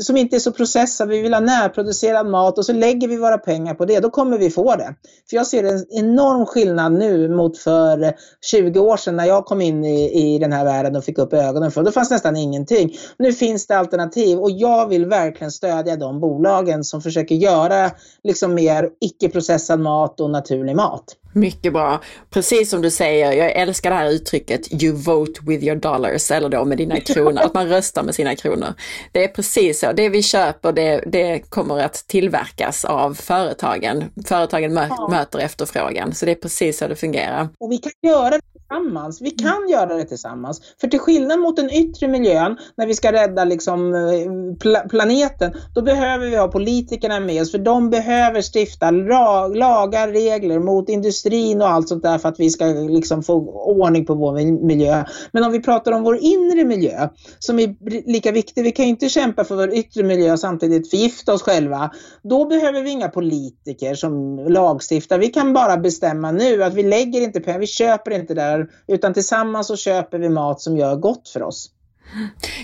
som inte är så processad. Vi vill ha närproducerad mat och så lägger vi våra pengar på det. Då kommer vi få det. För jag ser en enorm skillnad nu mot för 20 år sedan när jag kom in i, i den här världen och fick upp ögonen för. Det fanns nästan ingen ingenting. Nu finns det alternativ och jag vill verkligen stödja de bolagen som försöker göra liksom mer icke-processad mat och naturlig mat. Mycket bra. Precis som du säger, jag älskar det här uttrycket you vote with your dollars, eller då med dina kronor, att man röstar med sina kronor. Det är precis så, det vi köper det, det kommer att tillverkas av företagen. Företagen mö ja. möter efterfrågan, så det är precis så det fungerar. Och vi kan göra det tillsammans. Vi kan mm. göra det tillsammans. För till skillnad mot den yttre miljön, när vi ska rädda liksom, eh, pl planeten, då behöver vi ha politikerna med oss, för de behöver stifta lag, lagar, regler mot industrin och allt sånt där för att vi ska liksom, få ordning på vår miljö. Men om vi pratar om vår inre miljö, som är lika viktig, vi kan ju inte kämpa för vår yttre miljö och samtidigt förgifta oss själva. Då behöver vi inga politiker som lagstiftar. Vi kan bara bestämma nu att vi lägger inte pengar, vi köper inte där utan tillsammans så köper vi mat som gör gott för oss.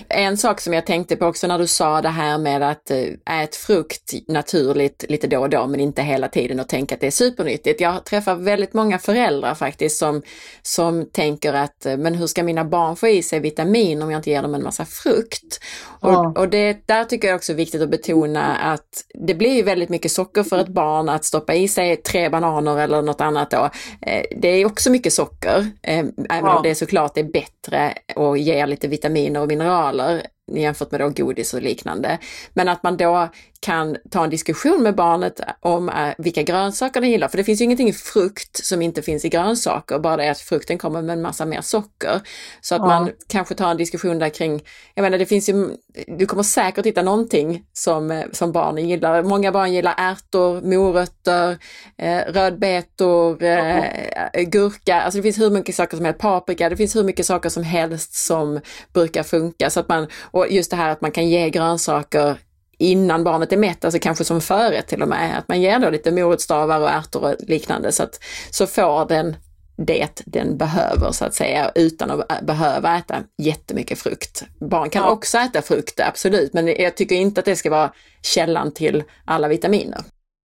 En sak som jag tänkte på också när du sa det här med att eh, ät frukt naturligt lite då och då men inte hela tiden och tänka att det är supernyttigt. Jag träffar väldigt många föräldrar faktiskt som, som tänker att eh, men hur ska mina barn få i sig vitamin om jag inte ger dem en massa frukt? Ja. Och, och det, där tycker jag också är viktigt att betona att det blir ju väldigt mycket socker för ett barn att stoppa i sig tre bananer eller något annat då. Eh, det är också mycket socker, även ja. om det såklart är bättre och ger lite vitamin och mineraler jämfört med då godis och liknande. Men att man då kan ta en diskussion med barnet om äh, vilka grönsaker den gillar. För det finns ju ingenting i frukt som inte finns i grönsaker, bara det att frukten kommer med en massa mer socker. Så att ja. man kanske tar en diskussion där kring, jag menar det finns ju, du kommer säkert hitta någonting som, äh, som barnen gillar. Många barn gillar ärtor, morötter, eh, rödbetor, eh, gurka, alltså det finns hur mycket saker som helst, paprika, det finns hur mycket saker som helst som brukar funka. Så att man, och just det här att man kan ge grönsaker innan barnet är mätt, alltså kanske som förrätt till och med, att man ger då lite morotsstavar och ärtor och liknande så att så får den det den behöver så att säga utan att behöva äta jättemycket frukt. Barn kan ja. också äta frukt, absolut, men jag tycker inte att det ska vara källan till alla vitaminer.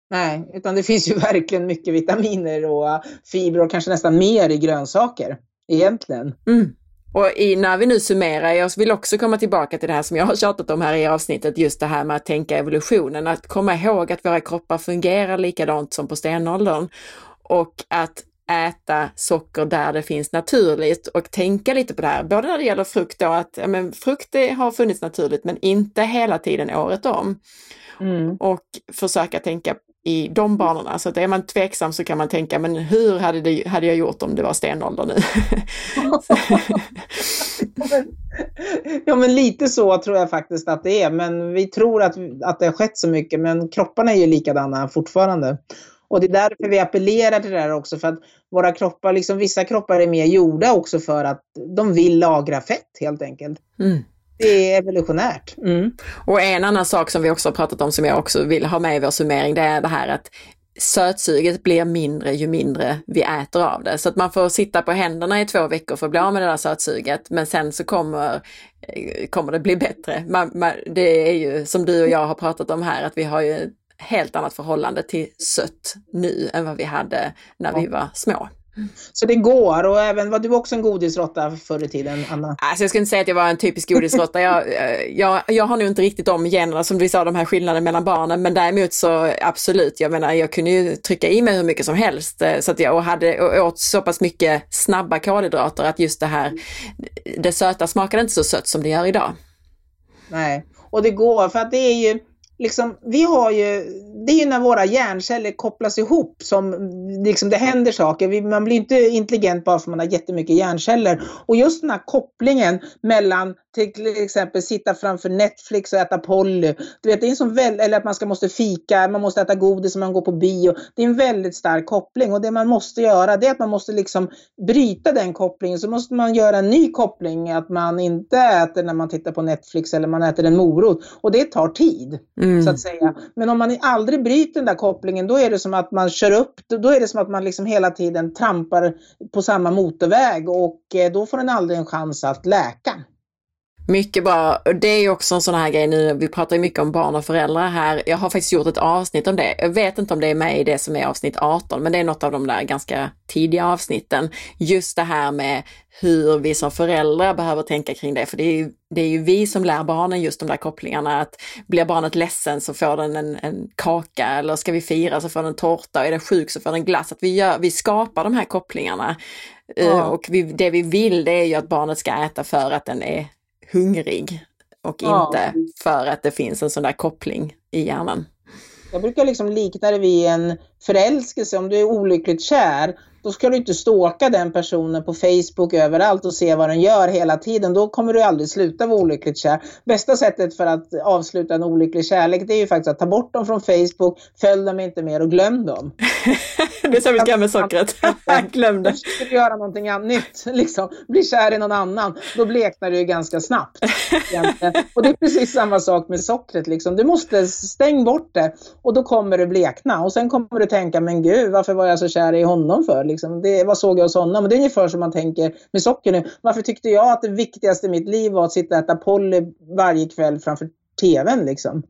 Nej, utan det finns ju verkligen mycket vitaminer och fibrer och kanske nästan mer i grönsaker egentligen. Mm. Och i, när vi nu summerar, jag vill också komma tillbaka till det här som jag har tjatat om här i avsnittet, just det här med att tänka evolutionen, att komma ihåg att våra kroppar fungerar likadant som på stenåldern och att äta socker där det finns naturligt och tänka lite på det här, både när det gäller frukt då, att ja, men frukt har funnits naturligt men inte hela tiden året om. Mm. Och försöka tänka i de banorna. Så att är man tveksam så kan man tänka, men hur hade, det, hade jag gjort om det var stenålder nu? ja men lite så tror jag faktiskt att det är, men vi tror att, att det har skett så mycket, men kropparna är ju likadana fortfarande. Och det är därför vi appellerar till det här också för att våra kroppar, liksom vissa kroppar är mer gjorda också för att de vill lagra fett helt enkelt. Mm. Det är evolutionärt. Mm. Och en annan sak som vi också har pratat om som jag också vill ha med i vår summering, det är det här att sötsuget blir mindre ju mindre vi äter av det. Så att man får sitta på händerna i två veckor för att bli av med det där sötsuget. Men sen så kommer, eh, kommer det bli bättre. Man, man, det är ju som du och jag har pratat om här, att vi har ju helt annat förhållande till sött nu än vad vi hade när vi var små. Så det går och även, var du också en godisråtta förr i tiden, Anna? Alltså jag skulle inte säga att jag var en typisk godisråtta. Jag, jag, jag har nog inte riktigt de generna som vi sa, de här skillnaderna mellan barnen, men däremot så absolut, jag menar jag kunde ju trycka i mig hur mycket som helst eh, så att jag och hade, och åt så pass mycket snabba kolhydrater att just det här, det söta smakade inte så sött som det gör idag. Nej, och det går för att det är ju liksom, vi har ju, det är ju när våra hjärnceller kopplas ihop som liksom, det händer saker. Vi, man blir inte intelligent bara för att man har jättemycket hjärnceller. Och just den här kopplingen mellan till exempel sitta framför Netflix och äta Polly. Du vet, det är en sån väl, eller att man ska måste fika, man måste äta godis om man går på bio. Det är en väldigt stark koppling och det man måste göra det är att man måste liksom bryta den kopplingen. Så måste man göra en ny koppling, att man inte äter när man tittar på Netflix eller man äter en morot. Och det tar tid, mm. så att säga. Men om man aldrig bryter den där kopplingen, då är det som att man kör upp, då är det som att man liksom hela tiden trampar på samma motorväg och eh, då får den aldrig en chans att läka. Mycket bra. Det är också en sån här grej nu, vi pratar ju mycket om barn och föräldrar här. Jag har faktiskt gjort ett avsnitt om det. Jag vet inte om det är med i det som är avsnitt 18, men det är något av de där ganska tidiga avsnitten. Just det här med hur vi som föräldrar behöver tänka kring det, för det är ju, det är ju vi som lär barnen just de där kopplingarna. Att blir barnet ledsen så får den en, en kaka eller ska vi fira så får den en tårta och är den sjuk så får den glass. Att vi, gör, vi skapar de här kopplingarna. Ja. Och vi, det vi vill det är ju att barnet ska äta för att den är hungrig och ja. inte för att det finns en sån där koppling i hjärnan. Jag brukar liksom likna det vid en förälskelse. Om du är olyckligt kär då ska du inte ståka den personen på Facebook överallt och se vad den gör hela tiden. Då kommer du aldrig sluta vara olyckligt kär. Bästa sättet för att avsluta en olycklig kärlek det är ju faktiskt att ta bort dem från Facebook, följ dem inte mer och glöm dem. det är ska med sockret. glöm det. Ska du göra någonting nytt, liksom, bli kär i någon annan, då bleknar det ju ganska snabbt. och det är precis samma sak med sockret. Liksom. Du måste stäng bort det och då kommer det blekna och sen kommer du tänka, men gud, varför var jag så kär i honom för? Liksom. Det, vad såg jag hos honom? Men det är ungefär som man tänker med socker nu. Varför tyckte jag att det viktigaste i mitt liv var att sitta och äta Polly varje kväll framför TVn liksom?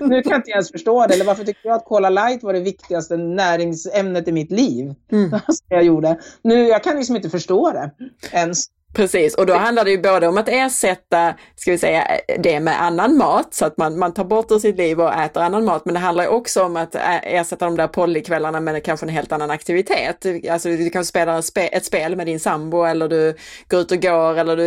nu kan jag inte ens förstå det. Eller varför tyckte jag att Cola Light var det viktigaste näringsämnet i mitt liv? Mm. jag gjorde. Nu, jag kan liksom inte förstå det ens. Precis, och då handlar det ju både om att ersätta, ska vi säga, det med annan mat, så att man, man tar bort ur sitt liv och äter annan mat, men det handlar också om att ersätta de där pollykvällarna med kanske en helt annan aktivitet. Alltså du kan spela ett spel med din sambo eller du går ut och går eller du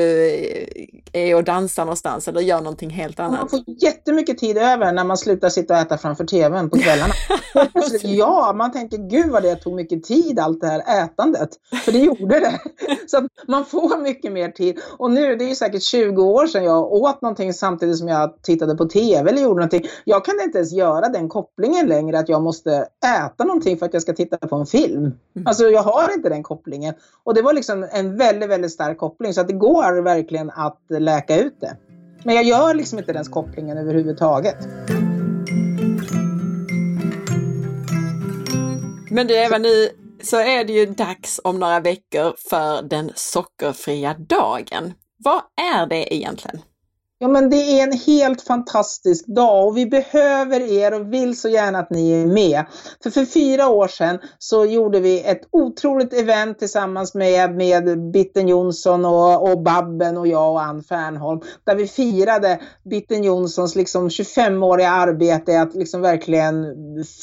är och dansar någonstans eller gör någonting helt annat. Man får jättemycket tid över när man slutar sitta och äta framför tvn på kvällarna. ja, man tänker gud vad det tog mycket tid allt det här ätandet, för det gjorde det. Så att man får mycket mycket mer tid. Och nu, det är ju säkert 20 år sedan jag åt någonting samtidigt som jag tittade på TV eller gjorde någonting. Jag kan inte ens göra den kopplingen längre att jag måste äta någonting för att jag ska titta på en film. Mm. Alltså jag har inte den kopplingen. Och det var liksom en väldigt, väldigt stark koppling så att det går verkligen att läka ut det. Men jag gör liksom inte den kopplingen överhuvudtaget. Men du Eva, nu så är det ju dags om några veckor för den sockerfria dagen. Vad är det egentligen? Ja men det är en helt fantastisk dag och vi behöver er och vill så gärna att ni är med. För för fyra år sedan så gjorde vi ett otroligt event tillsammans med, med Bitten Jonsson och, och Babben och jag och Ann Fernholm. Där vi firade Bitten Jonssons liksom 25-åriga arbete att liksom verkligen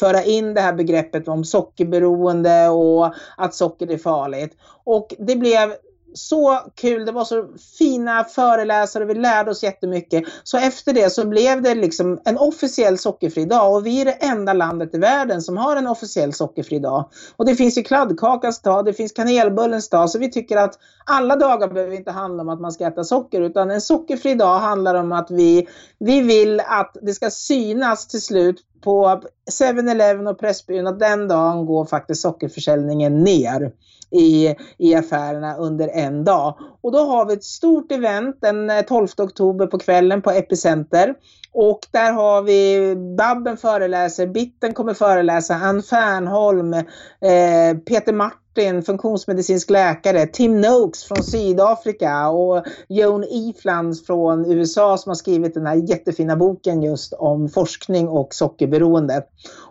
föra in det här begreppet om sockerberoende och att socker är farligt. Och det blev så kul, det var så fina föreläsare, vi lärde oss jättemycket. Så efter det så blev det liksom en officiell sockerfri dag. Och vi är det enda landet i världen som har en officiell sockerfri dag. Och det finns ju kladdkakans dag, det finns kanelbullens dag, så vi tycker att alla dagar behöver inte handla om att man ska äta socker. Utan en sockerfri dag handlar om att vi, vi vill att det ska synas till slut på 7-Eleven och Pressbyrån att den dagen går faktiskt sockerförsäljningen ner i, i affärerna under en dag. Och då har vi ett stort event den eh, 12 oktober på kvällen på Epicenter. Och där har vi Babben föreläser, Bitten kommer föreläsa, Ann Fernholm, eh, Peter Martin Martin, funktionsmedicinsk läkare, Tim Noakes från Sydafrika och Joan Eflans från USA som har skrivit den här jättefina boken just om forskning och sockerberoende.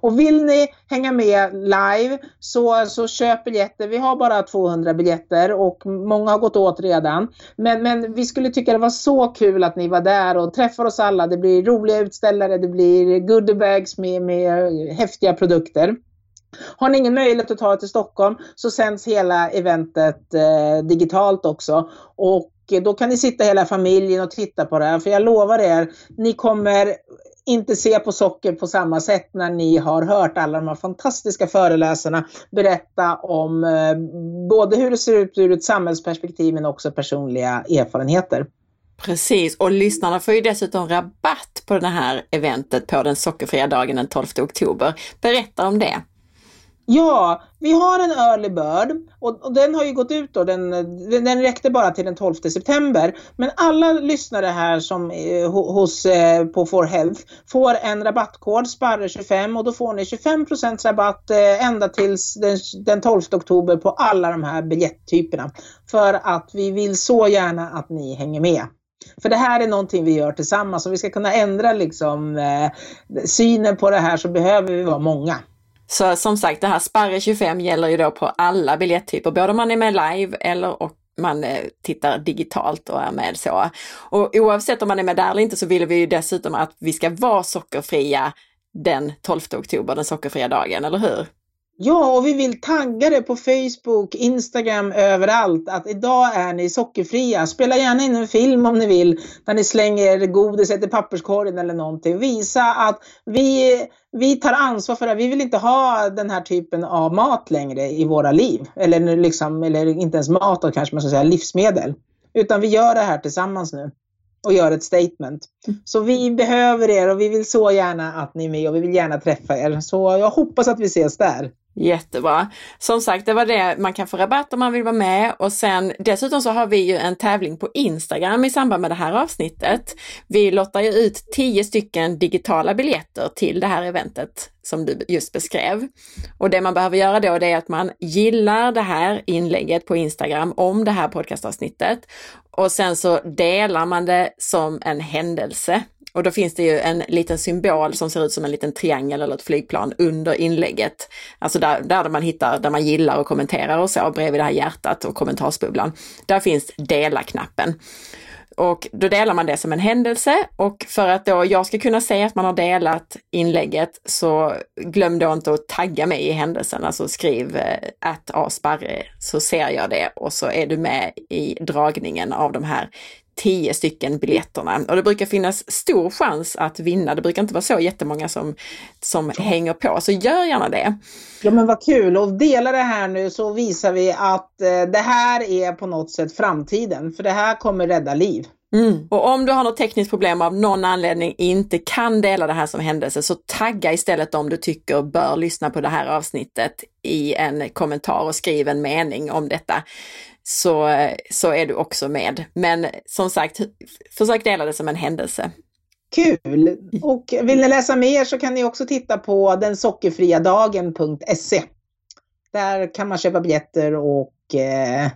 Och vill ni hänga med live så, så köp biljetter. Vi har bara 200 biljetter och många har gått åt redan. Men, men vi skulle tycka det var så kul att ni var där och träffar oss alla. Det blir roliga utställare, det blir goodiebags med, med häftiga produkter. Har ni ingen möjlighet att ta er till Stockholm så sänds hela eventet eh, digitalt också. Och då kan ni sitta hela familjen och titta på det här. För jag lovar er, ni kommer inte se på socker på samma sätt när ni har hört alla de här fantastiska föreläsarna berätta om eh, både hur det ser ut ur ett samhällsperspektiv men också personliga erfarenheter. Precis, och lyssnarna får ju dessutom rabatt på det här eventet på den sockerfria dagen den 12 oktober. Berätta om det. Ja, vi har en early bird och, och, den har ju gått ut då, den, den räckte bara till den 12 september. Men alla lyssnare här som eh, hos, eh, på For Health får en rabattkod, SPARRE25 och då får ni 25% rabatt eh, ända tills den, den 12 oktober på alla de här biljetttyperna. För att vi vill så gärna att ni hänger med. För det här är någonting vi gör tillsammans. och vi ska kunna ändra liksom, eh, synen på det här så behöver vi vara många. Så som sagt, det här Sparre 25 gäller ju då på alla biljetttyper, både om man är med live eller och man eh, tittar digitalt och är med så. Och oavsett om man är med där eller inte så vill vi ju dessutom att vi ska vara sockerfria den 12 oktober, den sockerfria dagen, eller hur? Ja, och vi vill tagga det på Facebook, Instagram, överallt att idag är ni sockerfria. Spela gärna in en film om ni vill där ni slänger godiset i papperskorgen eller någonting. Visa att vi, vi tar ansvar för det. Vi vill inte ha den här typen av mat längre i våra liv. Eller, liksom, eller inte ens mat, då kanske man ska säga livsmedel. Utan vi gör det här tillsammans nu och gör ett statement. Så vi behöver er och vi vill så gärna att ni är med och vi vill gärna träffa er. Så jag hoppas att vi ses där. Jättebra. Som sagt, det var det man kan få rabatt om man vill vara med och sen dessutom så har vi ju en tävling på Instagram i samband med det här avsnittet. Vi lottar ju ut tio stycken digitala biljetter till det här eventet som du just beskrev. Och det man behöver göra då det är att man gillar det här inlägget på Instagram om det här podcastavsnittet och sen så delar man det som en händelse och då finns det ju en liten symbol som ser ut som en liten triangel eller ett flygplan under inlägget. Alltså där, där man hittar, där man gillar och kommenterar och så, bredvid det här hjärtat och kommentarsbubblan. Där finns dela-knappen. Och då delar man det som en händelse och för att då jag ska kunna se att man har delat inlägget så glöm då inte att tagga mig i händelsen, alltså skriv eh, att asparre så ser jag det och så är du med i dragningen av de här tio stycken biljetterna och det brukar finnas stor chans att vinna. Det brukar inte vara så jättemånga som, som hänger på, så gör gärna det. Ja men vad kul och dela det här nu så visar vi att eh, det här är på något sätt framtiden, för det här kommer rädda liv. Mm. Och om du har något tekniskt problem av någon anledning inte kan dela det här som händelse så tagga istället om du tycker bör lyssna på det här avsnittet i en kommentar och skriv en mening om detta så, så är du också med. Men som sagt, försök dela det som en händelse. Kul! Och vill ni läsa mer så kan ni också titta på densockerfriadagen.se. Där kan man köpa biljetter och, eh,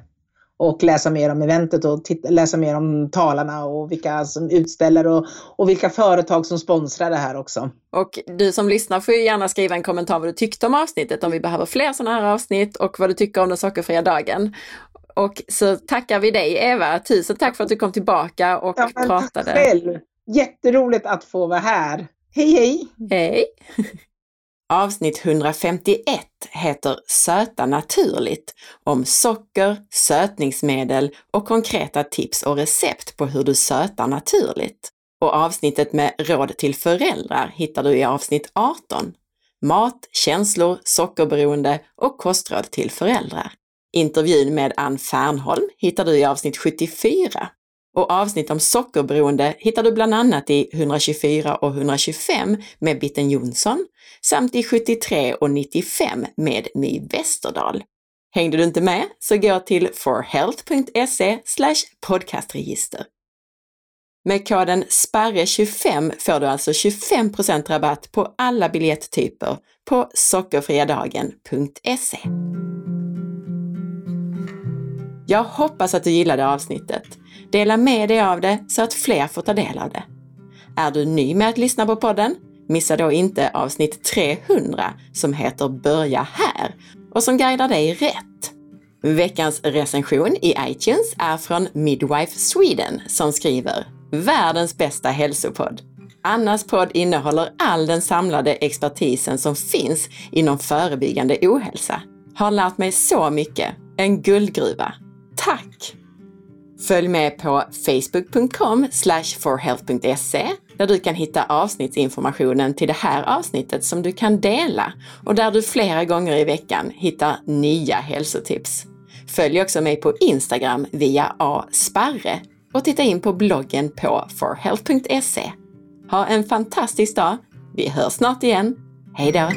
och läsa mer om eventet och titta, läsa mer om talarna och vilka som utställer och, och vilka företag som sponsrar det här också. Och du som lyssnar får gärna skriva en kommentar vad du tyckte om avsnittet, om vi behöver fler sådana här avsnitt och vad du tycker om den sockerfria dagen. Och så tackar vi dig Eva, tusen tack för att du kom tillbaka och ja, pratade. Tack själv. Jätteroligt att få vara här. Hej hej! Hej! Avsnitt 151 heter Söta naturligt om socker, sötningsmedel och konkreta tips och recept på hur du sötar naturligt. Och avsnittet med råd till föräldrar hittar du i avsnitt 18. Mat, känslor, sockerberoende och kostråd till föräldrar. Intervjun med Ann Fernholm hittar du i avsnitt 74 Och avsnitt om sockerberoende hittar du bland annat i 124 och 125 med Bitten Jonsson samt i 73 och 95 med My Westerdahl. Hängde du inte med så gå till forhealth.se podcastregister. Med koden SPARRE25 får du alltså 25% rabatt på alla biljetttyper på sockerfriadagen.se. Jag hoppas att du gillade avsnittet. Dela med dig av det så att fler får ta del av det. Är du ny med att lyssna på podden? Missa då inte avsnitt 300 som heter Börja här och som guidar dig rätt. Veckans recension i iTunes är från Midwife Sweden som skriver Världens bästa hälsopodd. Annas podd innehåller all den samlade expertisen som finns inom förebyggande ohälsa. Har lärt mig så mycket. En guldgruva. Tack! Följ med på facebook.com forhealth.se där du kan hitta avsnittsinformationen till det här avsnittet som du kan dela och där du flera gånger i veckan hittar nya hälsotips. Följ också mig på Instagram via asparre och titta in på bloggen på forhealth.se. Ha en fantastisk dag! Vi hörs snart igen. Hej då!